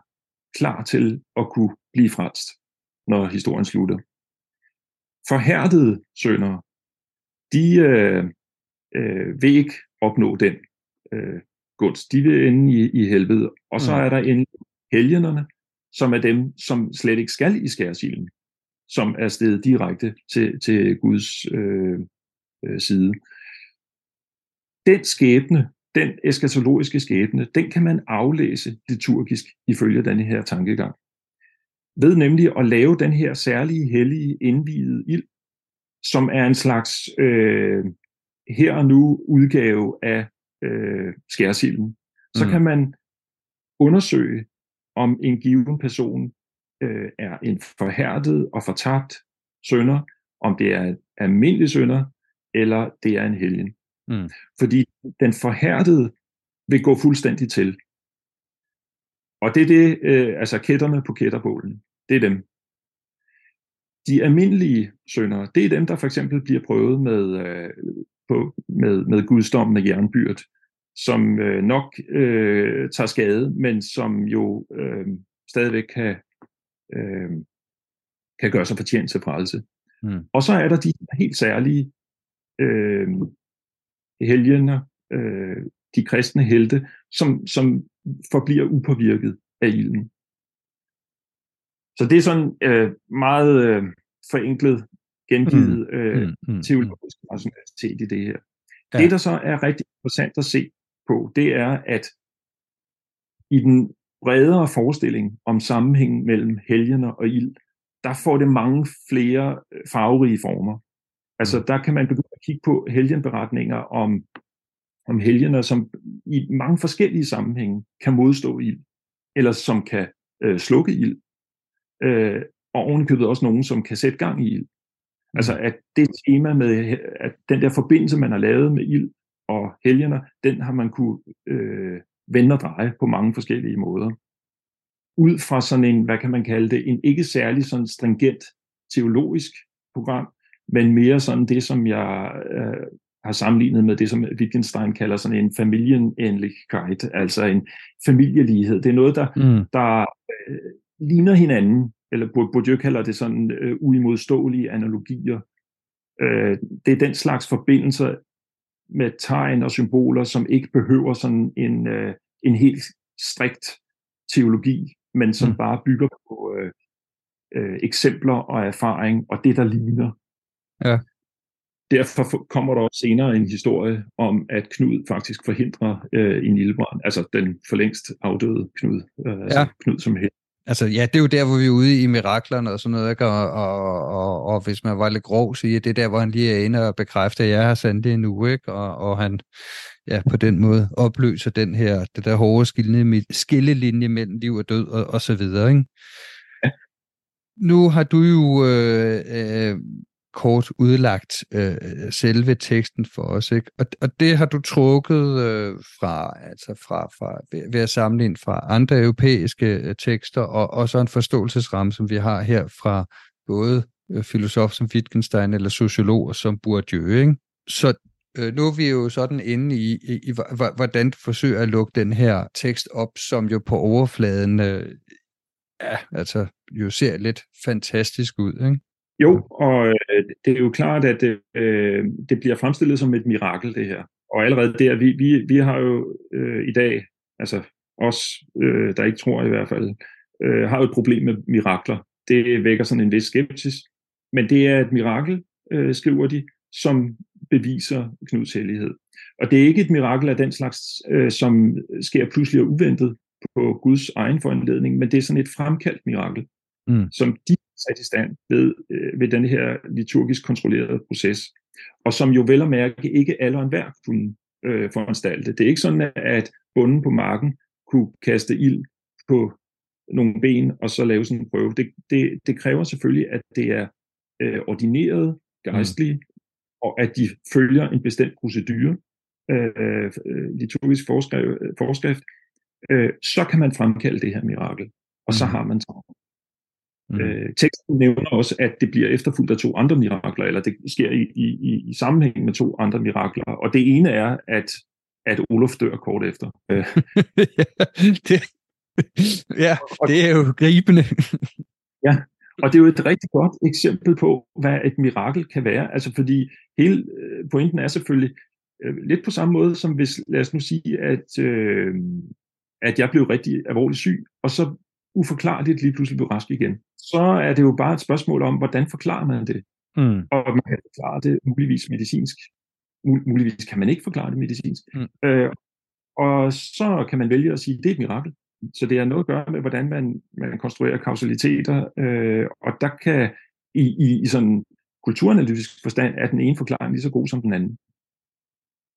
klar til at kunne blive frelst, når historien slutter. Forhærdede sønder, de øh, øh, vil ikke opnå den øh, gunst. De vil ende i, i helvede. Og så mm. er der en helgenerne, som er dem, som slet ikke skal i skærsilden, som er stedet direkte til, til Guds øh, øh, side. Den skæbne, den eskatologiske skæbne, den kan man aflæse liturgisk ifølge denne her tankegang. Ved nemlig at lave den her særlige hellige indvidede ild, som er en slags øh, her og nu udgave af øh, skærsilden. Så mm. kan man undersøge, om en given person øh, er en forhærdet og fortabt sønder, om det er en almindelig sønder, eller det er en helgen. Mm. Fordi den forhærdede vil gå fuldstændig til. Og det er det, øh, altså kætterne på kætterbålen. Det er dem. De almindelige sønder, det er dem, der for eksempel bliver prøvet med, øh, på, med, med gudsdommen af jernbyrd, som øh, nok øh, tager skade, men som jo øh, stadigvæk kan, øh, kan gøre sig fortjent til frelse. Mm. Og så er der de helt særlige øh, helgener, øh, de kristne helte, som, som forbliver upåvirket af ilden. Så det er sådan øh, meget øh, forenklet gengivet mm, øh, mm, mm, teologisk rationalitet i det her. Ja. Det, der så er rigtig interessant at se på, det er, at i den bredere forestilling om sammenhængen mellem helgener og ild, der får det mange flere øh, farverige former. Altså mm. der kan man begynde at kigge på helgenberetninger om, om helgener, som i mange forskellige sammenhænge kan modstå ild, eller som kan øh, slukke ild, øh, og ovenikøbet også nogen, som kan sætte gang i ild. Mm. Altså at det tema med, at den der forbindelse, man har lavet med ild og helgener, den har man kunne øh, vende og dreje på mange forskellige måder. Ud fra sådan en, hvad kan man kalde det, en ikke særlig sådan stringent teologisk program, men mere sådan det, som jeg øh, har sammenlignet med det, som Wittgenstein kalder sådan en familienæhnlichkeit, altså en familielighed. Det er noget, der, mm. der øh, ligner hinanden, eller Bourdieu kalder det sådan øh, uimodståelige analogier. Øh, det er den slags forbindelser med tegn og symboler, som ikke behøver sådan en, øh, en helt strikt teologi, men som mm. bare bygger på øh, øh, eksempler og erfaring, og det, der ligner. Ja. Derfor kommer der også senere en historie om, at Knud faktisk forhindrer øh, en ildbrand, altså den for længst afdøde Knud, øh, altså ja. Knud som helt. Altså ja, det er jo der, hvor vi er ude i miraklerne og sådan noget, ikke? Og, og, og, og hvis man var lidt grov, så ja, det er der, hvor han lige er inde og bekræfter, at jeg har sendt det nu, ikke? Og, og han ja, på den måde opløser den her, det der hårde skillelinje mellem liv og død og, og så videre, ikke? Nu har du jo øh, øh, kort udlagt øh, selve teksten for os, ikke? Og, og det har du trukket øh, fra, altså fra, fra ved, ved at sammenligne fra andre europæiske øh, tekster, og, og så en forståelsesramme, som vi har her fra både øh, filosof som Wittgenstein eller sociologer som Bourdieu, ikke? Så øh, nu er vi jo sådan inde i, i, i, hvordan du forsøger at lukke den her tekst op, som jo på overfladen øh, ja, altså jo ser lidt fantastisk ud, ikke? Jo, og øh, det er jo klart, at øh, det bliver fremstillet som et mirakel, det her. Og allerede der, vi, vi, vi har jo øh, i dag, altså os, øh, der ikke tror i hvert fald, øh, har jo et problem med mirakler. Det vækker sådan en vis skepsis. Men det er et mirakel, øh, skriver de, som beviser Knuds hellighed. Og det er ikke et mirakel af den slags, øh, som sker pludselig og uventet på Guds egen foranledning, men det er sådan et fremkaldt mirakel, mm. som de sat i stand ved, øh, ved den her liturgisk kontrollerede proces, og som jo vel og mærke ikke alle og enhver kunne øh, foranstalte. Det er ikke sådan, at bunden på marken kunne kaste ild på nogle ben og så lave sådan en prøve. Det, det, det kræver selvfølgelig, at det er øh, ordineret gejstlige, mm. og at de følger en bestemt procedure, øh, liturgisk forskrift, forskrift øh, så kan man fremkalde det her mirakel, og mm. så har man travlt. Mm. Øh, teksten nævner også, at det bliver efterfulgt af to andre mirakler, eller det sker i, i, i sammenhæng med to andre mirakler. Og det ene er, at, at Olof dør kort efter. Øh. ja, det, ja, det er jo gribende. ja, og det er jo et rigtig godt eksempel på, hvad et mirakel kan være. Altså fordi hele øh, pointen er selvfølgelig øh, lidt på samme måde, som hvis, lad os nu sige, at, øh, at jeg blev rigtig alvorligt syg, og så uforklarligt lige pludselig blev rask igen så er det jo bare et spørgsmål om, hvordan forklarer man det? Mm. Og man kan forklare det muligvis medicinsk. Mul- muligvis kan man ikke forklare det medicinsk. Mm. Øh, og så kan man vælge at sige, at det er et mirakel. Så det har noget at gøre med, hvordan man, man konstruerer kausaliteter. Øh, og der kan i, i, i sådan kulturanalytisk forstand, er den ene forklaring lige så god som den anden.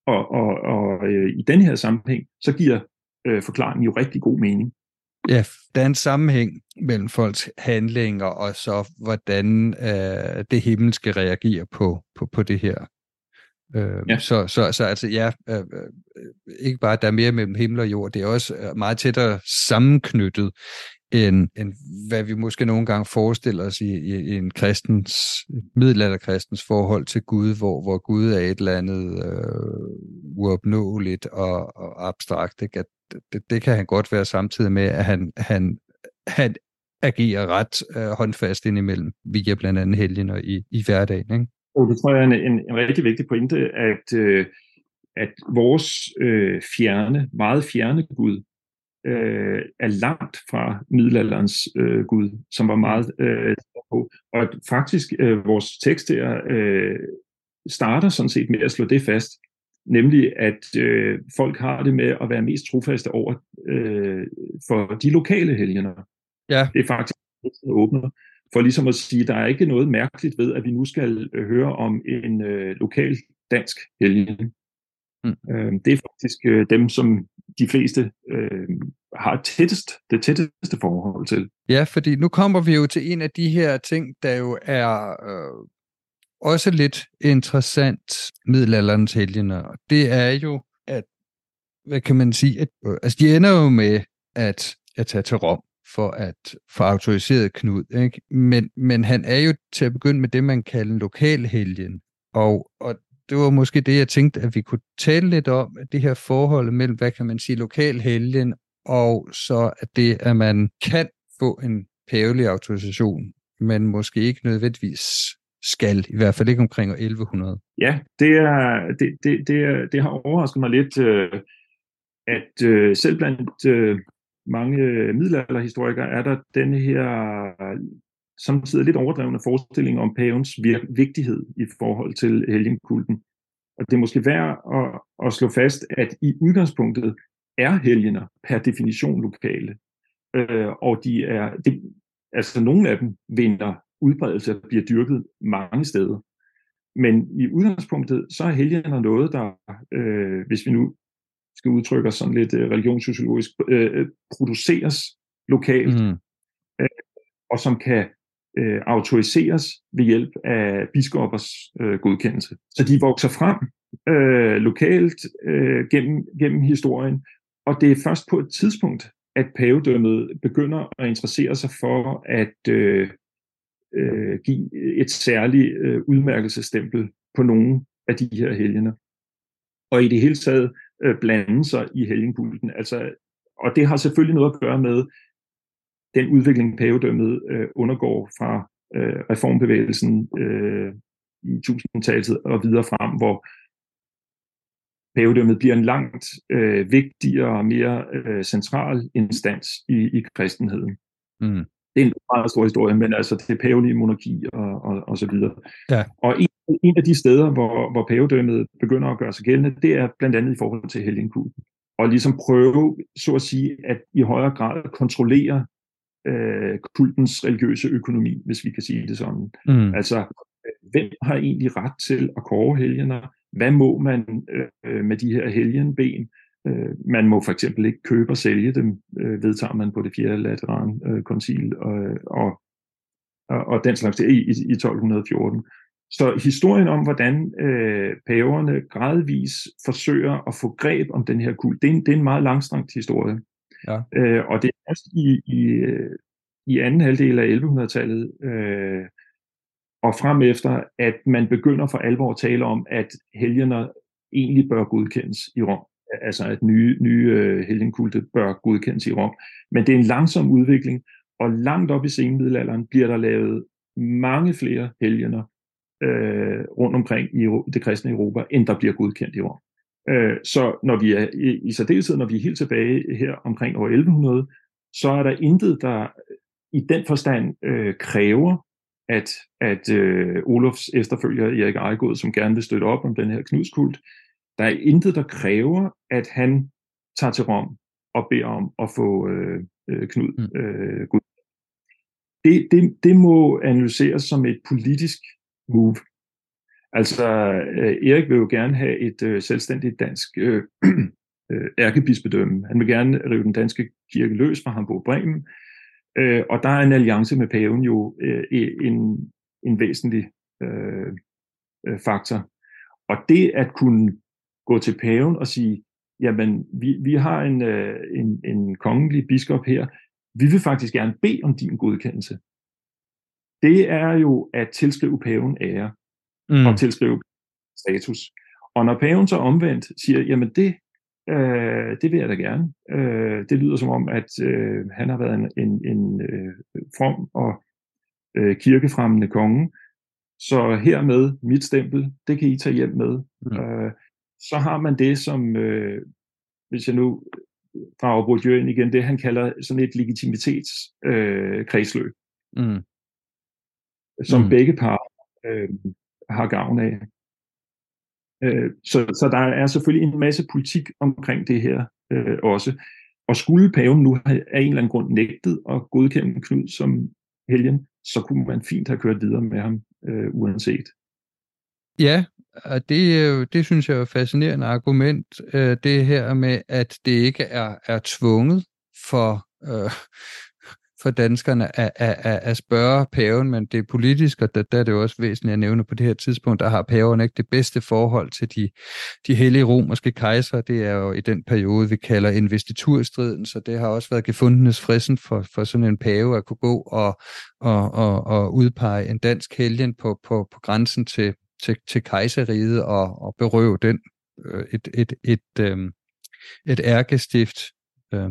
Og, og, og øh, i den her sammenhæng, så giver øh, forklaringen jo rigtig god mening. Ja, der er en sammenhæng mellem folks handlinger og så, hvordan øh, det himmelske reagerer på, på, på det her. Øh, ja. så, så, så altså ja, øh, øh, ikke bare at der er mere mellem himmel og jord, det er også øh, meget tættere sammenknyttet, end, end hvad vi måske nogle gange forestiller os i, i, i en kristens, middelalderkristens forhold til Gud, hvor, hvor Gud er et eller andet øh, uopnåeligt og, og abstrakt. Ikke? At det, det kan han godt være samtidig med, at han, han, han agerer ret øh, håndfast indimellem, via blandt andet helgener i, i hverdagen. Ikke? Og det tror jeg er en, en, en rigtig vigtig pointe, at, øh, at vores øh, fjerne, meget fjerne Gud, øh, er langt fra middelalderens øh, Gud, som var meget øh, på. Og at faktisk øh, vores tekst her øh, starter sådan set med at slå det fast, nemlig at øh, folk har det med at være mest trofaste over øh, for de lokale helgener. Ja. Det er faktisk det åbner for ligesom at sige, der er ikke noget mærkeligt ved, at vi nu skal øh, høre om en øh, lokal dansk helgen. Mm. Øh, det er faktisk øh, dem, som de fleste øh, har tættest, det tætteste forhold til. Ja, fordi nu kommer vi jo til en af de her ting, der jo er øh, også lidt interessant middelalderens helgener. Det er jo, at, hvad kan man sige, at, øh, altså de ender jo med at, at tage til Rom for at få autoriseret Knud. Ikke? Men, men han er jo til at begynde med det, man kalder en lokal helgen. Og, og det var måske det, jeg tænkte, at vi kunne tale lidt om, det her forhold mellem, hvad kan man sige, lokal helgen, og så at det, at man kan få en pævelig autorisation, men måske ikke nødvendigvis skal, i hvert fald ikke omkring 1100. Ja, det, er, det, det, det, er, det har overrasket mig lidt, øh, at øh, selv blandt øh, mange middelalderhistorikere er der den her samtidig lidt overdrevne forestilling om pavens vigtighed i forhold til helgenkulten. Og det er måske værd at, at slå fast, at i udgangspunktet er helgener per definition lokale. Øh, og de er, det, altså nogle af dem vinder udbredelse bliver dyrket mange steder. Men i udgangspunktet, så er helgener noget, der, øh, hvis vi nu skal udtrykke os sådan lidt øh, religionssociologisk, øh, produceres lokalt, mm. øh, og som kan øh, autoriseres ved hjælp af biskoppers øh, godkendelse. Så de vokser frem øh, lokalt øh, gennem, gennem historien, og det er først på et tidspunkt, at pavedømmet begynder at interessere sig for at øh, øh, give et særligt øh, udmærkelsestempel på nogle af de her helgener. Og i det hele taget øh, blande sig i helgenkulten. Altså, og det har selvfølgelig noget at gøre med den udvikling, pavedømmet øh, undergår fra øh, reformbevægelsen øh, i 1000-tallet og videre frem, hvor pavedømmet bliver en langt øh, vigtigere og mere øh, central instans i, i kristenheden. Mm. Det er en meget stor historie, men altså det pavelige monarki og, og, og så videre. Ja. Og en, en af de steder, hvor, hvor pavedømmet begynder at gøre sig gældende, det er blandt andet i forhold til helgenkulten. Og ligesom prøve, så at sige, at i højere grad kontrollere øh, kultens religiøse økonomi, hvis vi kan sige det sådan. Mm. Altså, hvem har egentlig ret til at kåre helgener? Hvad må man øh, med de her helgenben? Øh, man må for eksempel ikke købe og sælge dem, øh, vedtager man på det fjerde lateran øh, koncil og, og, og, og den slags i, i, i 1214. Så historien om, hvordan øh, paverne gradvis forsøger at få greb om den her kult, det er en, det er en meget langstrakt historie. Ja. Øh, og det er først i, i, i anden halvdel af 1100-tallet øh, og frem efter, at man begynder for alvor at tale om, at helgener egentlig bør godkendes i Rom. Altså at nye, nye øh, helgenkulte bør godkendes i Rom. Men det er en langsom udvikling, og langt op i senmiddelalderen bliver der lavet mange flere helgener øh, rundt omkring i det kristne Europa, end der bliver godkendt i Rom. Øh, så når vi er i, i særdeleshed, når vi er helt tilbage her omkring år 1100, så er der intet, der øh, i den forstand øh, kræver, at, at øh, Olofs efterfølger Erik Ejegod, som gerne vil støtte op om den her knudskult, der er intet, der kræver, at han tager til Rom og beder om at få øh, øh Knud mm. øh, Gud. Det, det, det må analyseres som et politisk move. Altså, øh, Erik vil jo gerne have et øh, selvstændigt dansk øh, øh, ærkebispedømme. Han vil gerne rive den danske kirke løs fra Hamburg-Bremen, øh, og der er en alliance med paven jo øh, en, en væsentlig øh, øh, faktor. Og det at kunne gå til paven og sige, jamen, vi, vi har en, øh, en, en kongelig biskop her, vi vil faktisk gerne bede om din godkendelse. Det er jo at tilskrive paven ære mm. og tilskrive status. Og når paven så omvendt siger, jamen det, øh, det vil jeg da gerne. Øh, det lyder som om, at øh, han har været en, en, en øh, from og øh, kirkefremmende konge, så hermed mit stempel, det kan I tage hjem med. Mm. Øh, så har man det, som, øh, hvis jeg nu drager Bourdieu ind igen, det han kalder sådan et legitimitetskredsløb, øh, mm. som mm. begge par øh, har gavn af. Øh, så, så der er selvfølgelig en masse politik omkring det her øh, også. Og skulle paven nu have af en eller anden grund nægtet at godkende Knud som helgen, så kunne man fint have kørt videre med ham øh, uanset. Ja, og det, øh, det synes jeg er et fascinerende argument, øh, det her med, at det ikke er, er tvunget for, øh, for danskerne at, at, at, at spørge paven, men det er politisk, og der, der er det jo også væsentligt at nævne på det her tidspunkt, der har paven ikke det bedste forhold til de, de hellige romerske kejser. Det er jo i den periode, vi kalder investiturstriden, så det har også været gefundenes fristen for, for sådan en pave at kunne gå og, og, og, og udpege en dansk helgen på, på, på grænsen til til, til kejseriet og, og berøve den øh, et, et, et, øh, et ærkestift. Øh,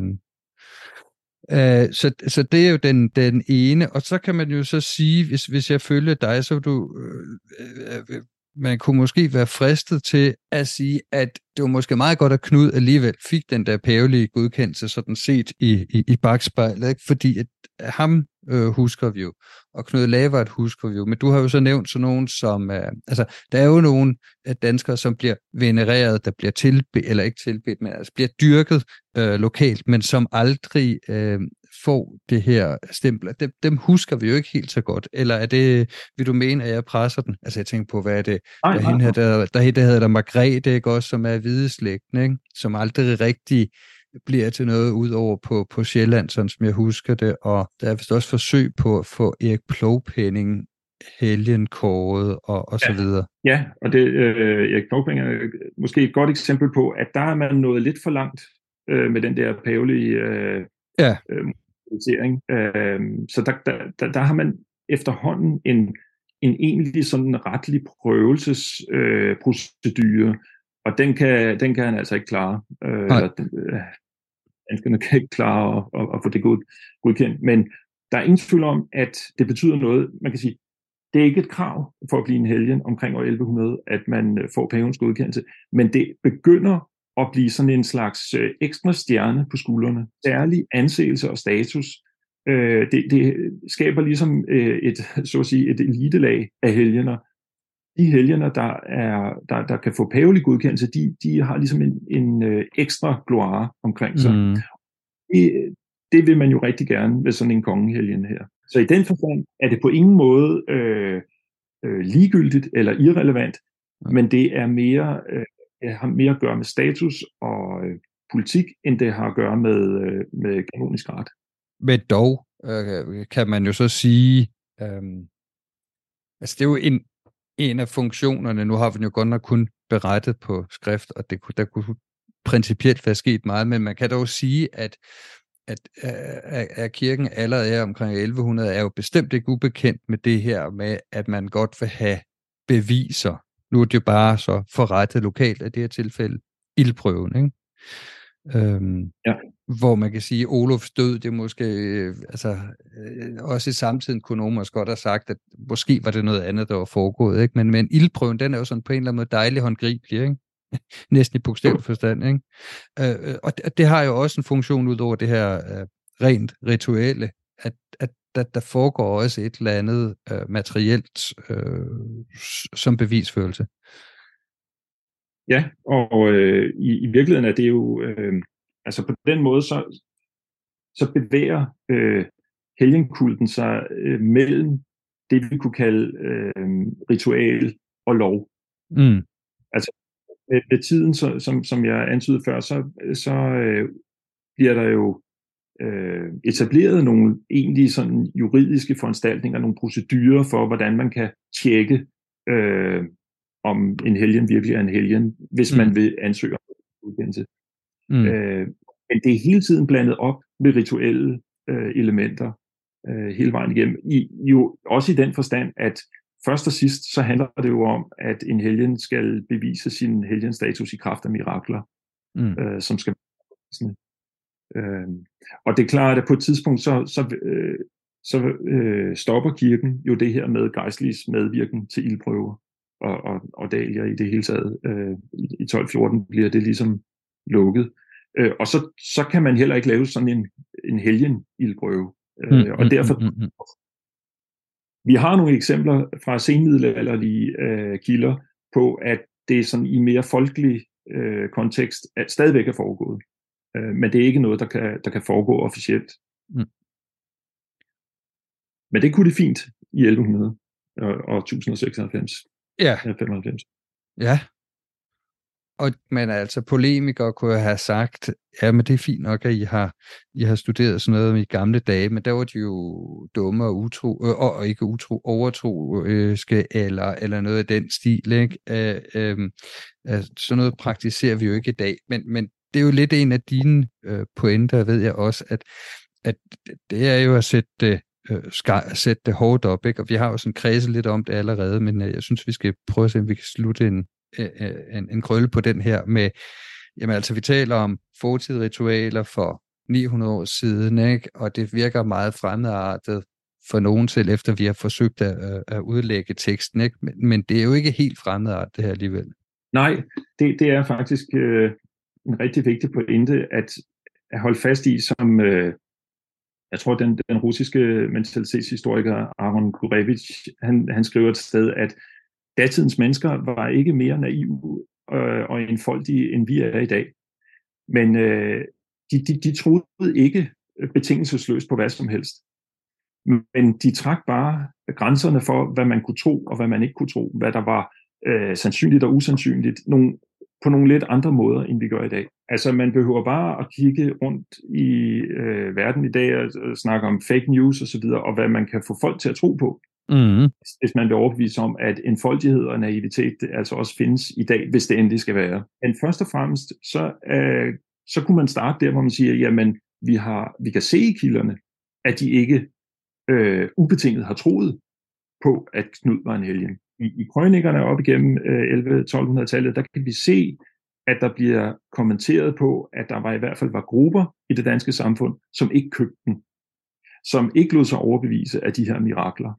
Uh, så, så det er jo den, den ene, og så kan man jo så sige, hvis, hvis jeg følger dig, så du, øh, øh, øh, man kunne måske være fristet til at sige, at det var måske meget godt, at Knud alligevel fik den der pavelige godkendelse, sådan set i, i, i bagspejlet, ikke? fordi at ham øh, husker vi jo, og Knud Lavert husker vi jo, men du har jo så nævnt sådan nogen som, øh, altså der er jo nogle danskere, som bliver venereret, der bliver tilbedt, eller ikke tilbedt, men altså bliver dyrket øh, lokalt, men som aldrig øh, får det her stempel. Dem, dem husker vi jo ikke helt så godt, eller er det, vil du mene, at jeg presser den? Altså jeg tænker på, hvad er det, Nej, der, nej, hende her, der, der, der hedder der Margrethe, ikke også, som er hvideslægten, ikke? som aldrig rigtig bliver til noget ud over på, på Sjælland, sådan som jeg husker det, og der er vist også forsøg på at få Erik Plovpenning helgenkåret og, og så videre. Ja, og det, øh, Erik Plovpenning er måske et godt eksempel på, at der er man nået lidt for langt øh, med den der pavelige øh, Ja. øh. Øh, så der, der, der, der har man efterhånden en, en egentlig sådan retlig prøvelsesprocedure, øh, procedure, og den kan, den kan han altså ikke klare. Øh, eller, øh, danskerne kan ikke klare at, at, at få det god, godkendt. Men der er ingen tvivl om, at det betyder noget. Man kan sige, det er ikke et krav for at blive en helgen omkring år 1100, at man øh, får pavens godkendelse, men det begynder at blive sådan en slags øh, ekstra stjerne på skuldrene. Særlig anseelse og status. Øh, det, det skaber ligesom et, så at sige, et elitelag af helgener. De helgener, der, er, der, der kan få pavelig godkendelse, de, de har ligesom en, en øh, ekstra gloire omkring sig. Mm. Det, det vil man jo rigtig gerne med sådan en kongehelgen her. Så i den forstand er det på ingen måde øh, øh, ligegyldigt eller irrelevant, men det er mere, øh, har mere at gøre med status og øh, politik, end det har at gøre med, øh, med kanonisk ret. Men dog øh, kan man jo så sige, øh, altså det er jo en, en af funktionerne, nu har vi jo godt nok kun berettet på skrift, og det kunne, der kunne principielt være sket meget, men man kan dog sige, at at, øh, at, at kirken allerede er omkring 1100, er jo bestemt ikke ubekendt med det her med, at man godt vil have beviser. Nu er det jo bare så forrettet lokalt, i det her tilfælde ildprøven, ikke? Øhm, Ja. Hvor man kan sige, at Olofs død, det er måske, øh, altså, øh, også i samtiden kunne nogen måske godt have sagt, at måske var det noget andet, der var foregået, ikke? Men, men ildprøven, den er jo sådan på en eller anden måde dejlig håndgribelig, ikke? Næsten i bogstavelig forstand, ikke? Øh, øh og det, det har jo også en funktion ud over det her øh, rent rituelle, at, at der, der foregår også et eller andet øh, materielt øh, som bevisførelse. Ja, og øh, i, i virkeligheden er det jo, øh, altså på den måde, så, så bevæger øh, helgenkulten sig øh, mellem det, vi kunne kalde øh, ritual og lov. Mm. med, med tiden, så, som, som jeg antydede før, så, så øh, bliver der jo øh, etableret nogle egentlige sådan juridiske foranstaltninger, nogle procedurer for, hvordan man kan tjekke, øh, om en helgen virkelig er en helgen, hvis Mm. man vil ansøge om godkendelse. Mm. Øh, men det er hele tiden blandet op med rituelle øh, elementer øh, hele vejen igennem. I, jo også i den forstand, at først og sidst, så handler det jo om, at en helgen skal bevise sin helgenstatus i kraft af mirakler, Mm. øh, som skal øh, Og det er klart, at på et tidspunkt, så, så, øh, så øh, stopper kirken jo det her med gejstliges medvirken til ildprøver og, og, og dalier i det hele taget. Øh, I 1214 bliver det ligesom lukket. Øh, og så, så kan man heller ikke lave sådan en, en helgen ildprøve. Øh, og derfor, mm, mm, mm. vi har nogle eksempler fra senmiddelalderlige øh, kilder på, at det er sådan i mere folkelig øh, kontekst at stadigvæk er foregået. Øh, men det er ikke noget, der kan, der kan foregå officielt. Mm. Men det kunne det fint i 1100 og, og 1096. Ja, Ja, 95. ja. Og, men altså, polemikere kunne jeg have sagt, ja, men det er fint nok, at I har, I har studeret sådan noget i gamle dage, men der var de jo dumme og utro, øh, og, ikke utro, overtroiske, eller, eller noget af den stil, ikke? Øhm, øh, øh, altså, sådan noget praktiserer vi jo ikke i dag, men, men det er jo lidt en af dine øh, pointer, ved jeg også, at, at det er jo at sætte øh, skal sætte det hårdt op, ikke? og vi har jo sådan kredset lidt om det allerede, men øh, jeg synes, vi skal prøve at se, om vi kan slutte en, Øh, øh, en, en krølle på den her med, jamen altså, vi taler om fortidritualer for 900 år siden, ikke? og det virker meget fremmedartet for nogen selv, efter vi har forsøgt at, at udlægge teksten, ikke? Men, men det er jo ikke helt fremmedartet det her alligevel. Nej, det, det er faktisk øh, en rigtig vigtig pointe, at, at holde fast i, som øh, jeg tror, den, den russiske mentalitetshistoriker Aaron Gurevich, han, han skriver et sted, at datidens mennesker var ikke mere naive øh, og enfoldige, end vi er i dag. Men øh, de, de, de troede ikke betingelsesløst på hvad som helst. Men de trak bare grænserne for, hvad man kunne tro og hvad man ikke kunne tro, hvad der var øh, sandsynligt og usandsynligt, nogle, på nogle lidt andre måder, end vi gør i dag. Altså man behøver bare at kigge rundt i øh, verden i dag og, og snakke om fake news osv., og, og hvad man kan få folk til at tro på. Mm. Hvis man vil overbevise om, at enfoldighed og naivitet altså også findes i dag, hvis det endelig skal være. Men først og fremmest, så, øh, så kunne man starte der, hvor man siger, jamen, vi, har, vi kan se i kilderne, at de ikke øh, ubetinget har troet på, at Knud var en helgen. I, i krønikerne op igennem øh, 11-1200-tallet, der kan vi se, at der bliver kommenteret på, at der var i hvert fald var grupper i det danske samfund, som ikke købte den, som ikke lod sig overbevise af de her mirakler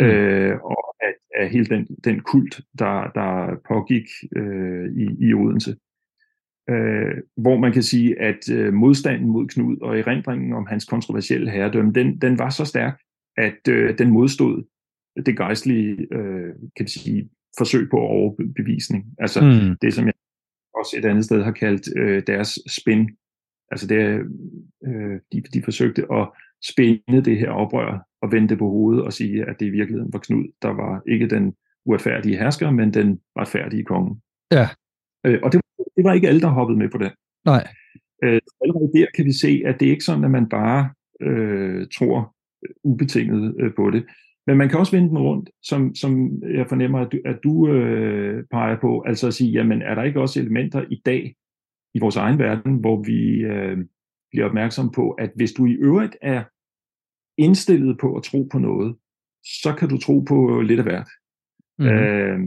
øh, og af, af hele den, den kult, der, der pågik øh, i, i Odense. Øh, hvor man kan sige, at øh, modstanden mod Knud og erindringen om hans kontroversielle herredømme, den, den var så stærk, at øh, den modstod det gejstlige øh, kan vi sige, forsøg på overbevisning. Altså mm. det, som jeg også et andet sted har kaldt øh, deres spin. Altså det, øh, de, de forsøgte at spænde det her oprør og vende det på hovedet og sige, at det i virkeligheden var Knud, der var ikke den uretfærdige hersker, men den retfærdige konge. Ja. Øh, og det, det var ikke alle, der hoppede med på det. Nej. Øh, allerede der kan vi se, at det er ikke sådan, at man bare øh, tror ubetinget øh, på det. Men man kan også vende den rundt, som, som jeg fornemmer, at du, at du øh, peger på, altså at sige, jamen er der ikke også elementer i dag i vores egen verden, hvor vi øh, bliver opmærksom på, at hvis du i øvrigt er indstillet på at tro på noget, så kan du tro på lidt af hvert. Mm-hmm. Øh,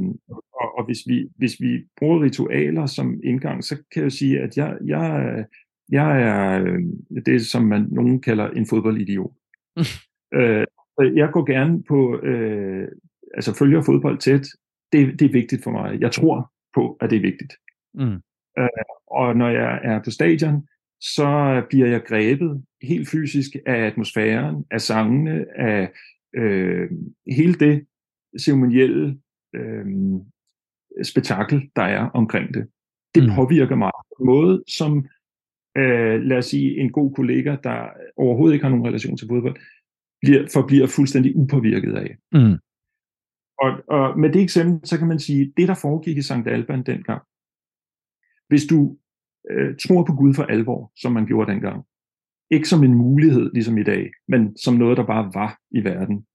og, og hvis vi hvis vi bruger ritualer som indgang, så kan jeg sige, at jeg, jeg, jeg er øh, det, som man nogen kalder en fodboldidiot. øh, jeg går gerne på, øh, altså følger fodbold tæt. Det, det er vigtigt for mig. Jeg tror på, at det er vigtigt. Mm. Øh, og når jeg er på stadion, så bliver jeg grebet helt fysisk af atmosfæren, af sangene, af øh, hele det ceremonielle øh, spektakel, der er omkring det. Det mm. påvirker mig på en måde, som øh, lad os sige en god kollega, der overhovedet ikke har nogen relation til fodbold, bliver, forbliver fuldstændig upåvirket af. Mm. Og, og med det eksempel, så kan man sige, det der foregik i Sankt Alban dengang, hvis du øh, tror på Gud for alvor, som man gjorde dengang, ikke som en mulighed, ligesom i dag, men som noget, der bare var i verden,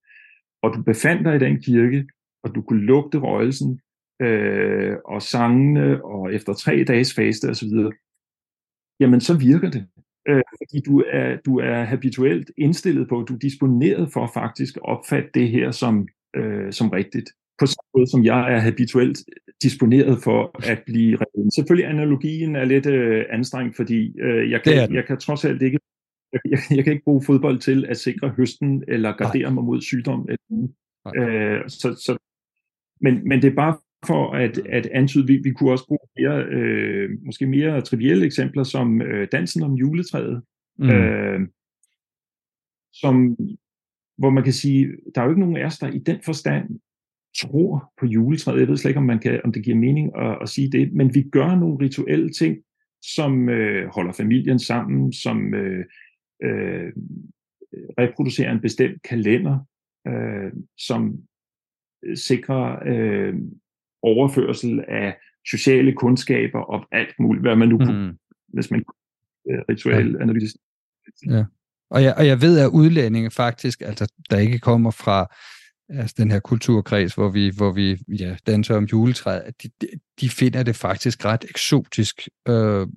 og du befandt dig i den kirke, og du kunne lugte røgelsen, øh, og sangene, og efter tre dages faste osv., jamen så virker det øh, fordi du er, du er habituelt indstillet på, du er disponeret for faktisk at opfatte det her som, øh, som rigtigt. På samme måde som jeg er habituelt disponeret for at blive reddet. Selvfølgelig analogien er lidt øh, anstrengt, fordi øh, jeg, kan, jeg kan trods alt ikke jeg, jeg kan ikke bruge fodbold til at sikre høsten eller gardere Nej. mig mod sygdom. Øh, så, så, men, men det er bare for at, at antyde, vi, vi kunne også bruge mere, øh, måske mere trivielle eksempler, som øh, dansen om juletræet, mm. øh, som, hvor man kan sige, der er jo ikke nogen af os, der i den forstand tror på juletræet. Jeg ved slet ikke, om, man kan, om det giver mening at, at sige det, men vi gør nogle rituelle ting, som øh, holder familien sammen, som øh, øh, reproducerer en bestemt kalender, øh, som sikrer øh, overførsel af sociale kundskaber og alt muligt, hvad man nu kunne, mm. hvis man uh, ritual ja. analyse. Ja. Og jeg, og jeg ved, at udlændinge faktisk, altså der ikke kommer fra altså den her kulturkreds, hvor vi, hvor vi ja, danser om juletræet, at de, de finder det faktisk ret eksotisk øh,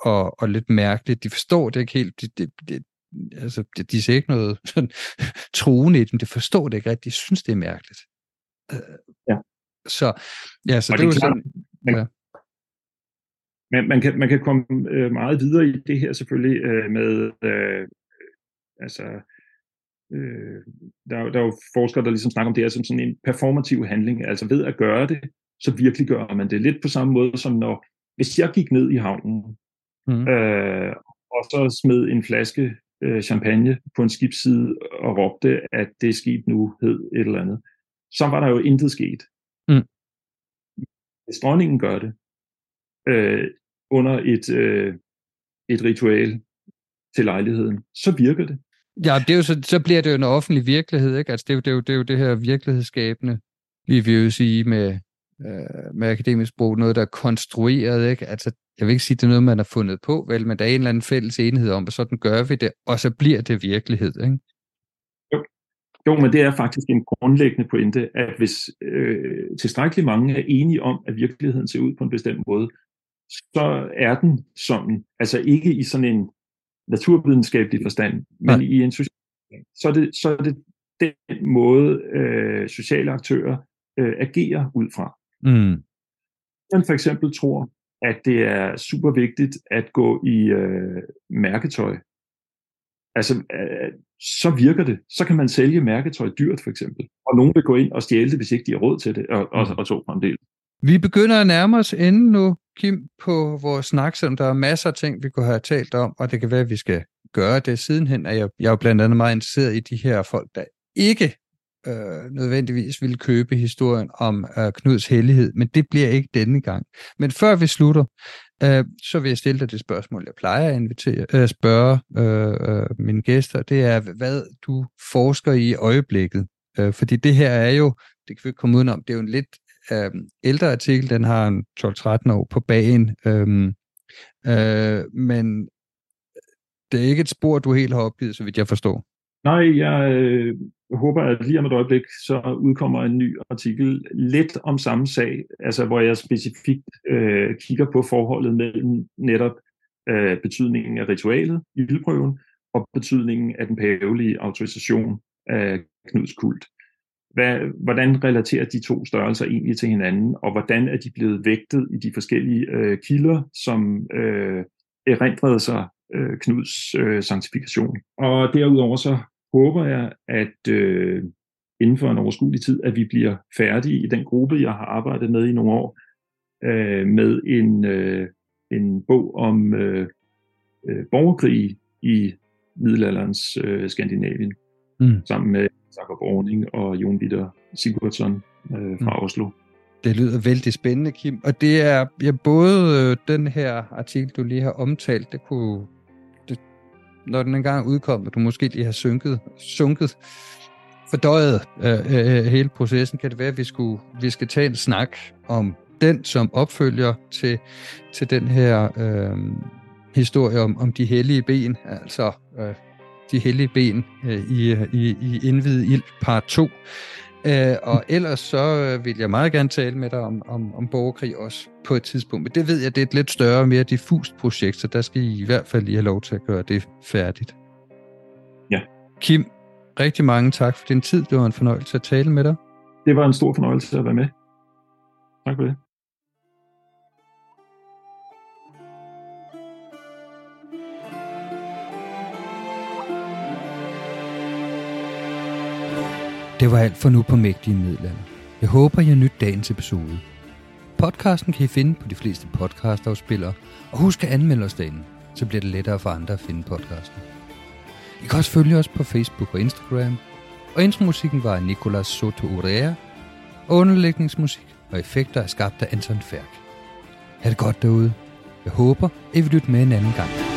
og, og lidt mærkeligt. De forstår det ikke helt. De, de, de, altså, de, de ser ikke noget sådan, troende i dem. Det forstår det ikke rigtigt. De synes, det er mærkeligt. Øh, ja. Så, ja, så og det, det er sådan, man, ja. man, man, kan, man kan komme øh, meget videre i det her selvfølgelig øh, med, øh, altså, øh, der, der er jo forskere, der ligesom snakker om det her som sådan en performativ handling, altså ved at gøre det, så virkelig gør man det. Lidt på samme måde som når, hvis jeg gik ned i havnen, mm. øh, og så smed en flaske øh, champagne på en skibsside og råbte, at det skib nu hed et eller andet, så var der jo intet sket. Mm. Hvis dronningen gør det, øh, under et, øh, et ritual til lejligheden, så virker det. Ja, det er jo så, så bliver det jo en offentlig virkelighed, ikke? Altså, det er jo det, er jo, det, er jo det her virkelighedsskabende, vi vil jo sige med, øh, med akademisk sprog, noget, der er konstrueret, ikke? Altså, jeg vil ikke sige, det er noget, man har fundet på, vel, men der er en eller anden fælles enhed om, og sådan gør vi det, og så bliver det virkelighed, ikke? Jo, jo men det er faktisk en grundlæggende pointe, at hvis øh, tilstrækkeligt mange er enige om, at virkeligheden ser ud på en bestemt måde, så er den sådan, altså ikke i sådan en naturvidenskabelig forstand, men ja. i en social så er det, så er det den måde, øh, sociale aktører øh, agerer ud fra. Mm. Man for eksempel tror, at det er super vigtigt at gå i øh, mærketøj. Altså, øh, så virker det. Så kan man sælge mærketøj dyrt, for eksempel. Og nogen vil gå ind og stjæle det, hvis ikke de har råd til det, og, og, og så fremdeles. Vi begynder at nærme os enden nu, Kim, på vores snak, selvom der er masser af ting, vi kunne have talt om, og det kan være, at vi skal gøre det sidenhen. At jeg, jeg er jo blandt andet meget interesseret i de her folk, der ikke øh, nødvendigvis vil købe historien om øh, Knuds hellighed, men det bliver ikke denne gang. Men før vi slutter, øh, så vil jeg stille dig det spørgsmål, jeg plejer at invitere, øh, spørge øh, øh, mine gæster, det er, hvad du forsker i i øjeblikket. Øh, fordi det her er jo, det kan vi ikke komme udenom, det er jo en lidt øh, ældre artikel, den har en 12-13 år på bagen, øh, øh, men øh, det er ikke et spor, du helt har opgivet, så vidt jeg forstår. Nej, jeg øh, håber, at lige om et øjeblik, så udkommer en ny artikel lidt om samme sag, altså hvor jeg specifikt øh, kigger på forholdet mellem netop øh, betydningen af ritualet i ildprøven og betydningen af den pavelige autorisation af Knuds kult. Hvad, hvordan relaterer de to størrelser egentlig til hinanden, og hvordan er de blevet vægtet i de forskellige øh, kilder, som øh, erindrede sig øh, Knuds øh, sanktifikation. Og derudover så håber jeg, at øh, inden for en overskuelig tid, at vi bliver færdige i den gruppe, jeg har arbejdet med i nogle år, øh, med en, øh, en bog om øh, øh, borgerkrig i middelalderens øh, Skandinavien, mm. sammen med Jakob Orning og Jon Witter Sigurdsson øh, fra mm. Oslo. Det lyder vældig spændende, Kim. Og det er ja, både øh, den her artikel, du lige har omtalt, det kunne når den engang udkommer, du måske lige har synket, sunket, fordøjet øh, øh, hele processen, kan det være, at vi, skulle, vi skal tage en snak om den som opfølger til, til den her øh, historie om, om de hellige ben, altså øh, de hellige ben øh, i, i, i Indvid Ild part 2. Øh, og ellers så øh, vil jeg meget gerne tale med dig om, om, om borgerkrig også på et tidspunkt. Men det ved jeg, det er et lidt større, mere diffust projekt, så der skal I i hvert fald lige have lov til at gøre det færdigt. Ja. Kim, rigtig mange tak for din tid. Det var en fornøjelse at tale med dig. Det var en stor fornøjelse at være med. Tak for det. Det var alt for nu på Mægtige Middelalder. Jeg håber, I har nydt dagens episode. Podcasten kan I finde på de fleste podcastafspillere, og husk at anmelde os derinde, så bliver det lettere for andre at finde podcasten. I kan også følge os på Facebook og Instagram, og intromusikken var af Nicolas Soto Urea, og underlægningsmusik og effekter er skabt af Anton Færk. Ha' det godt derude. Jeg håber, I vil lytte med en anden gang.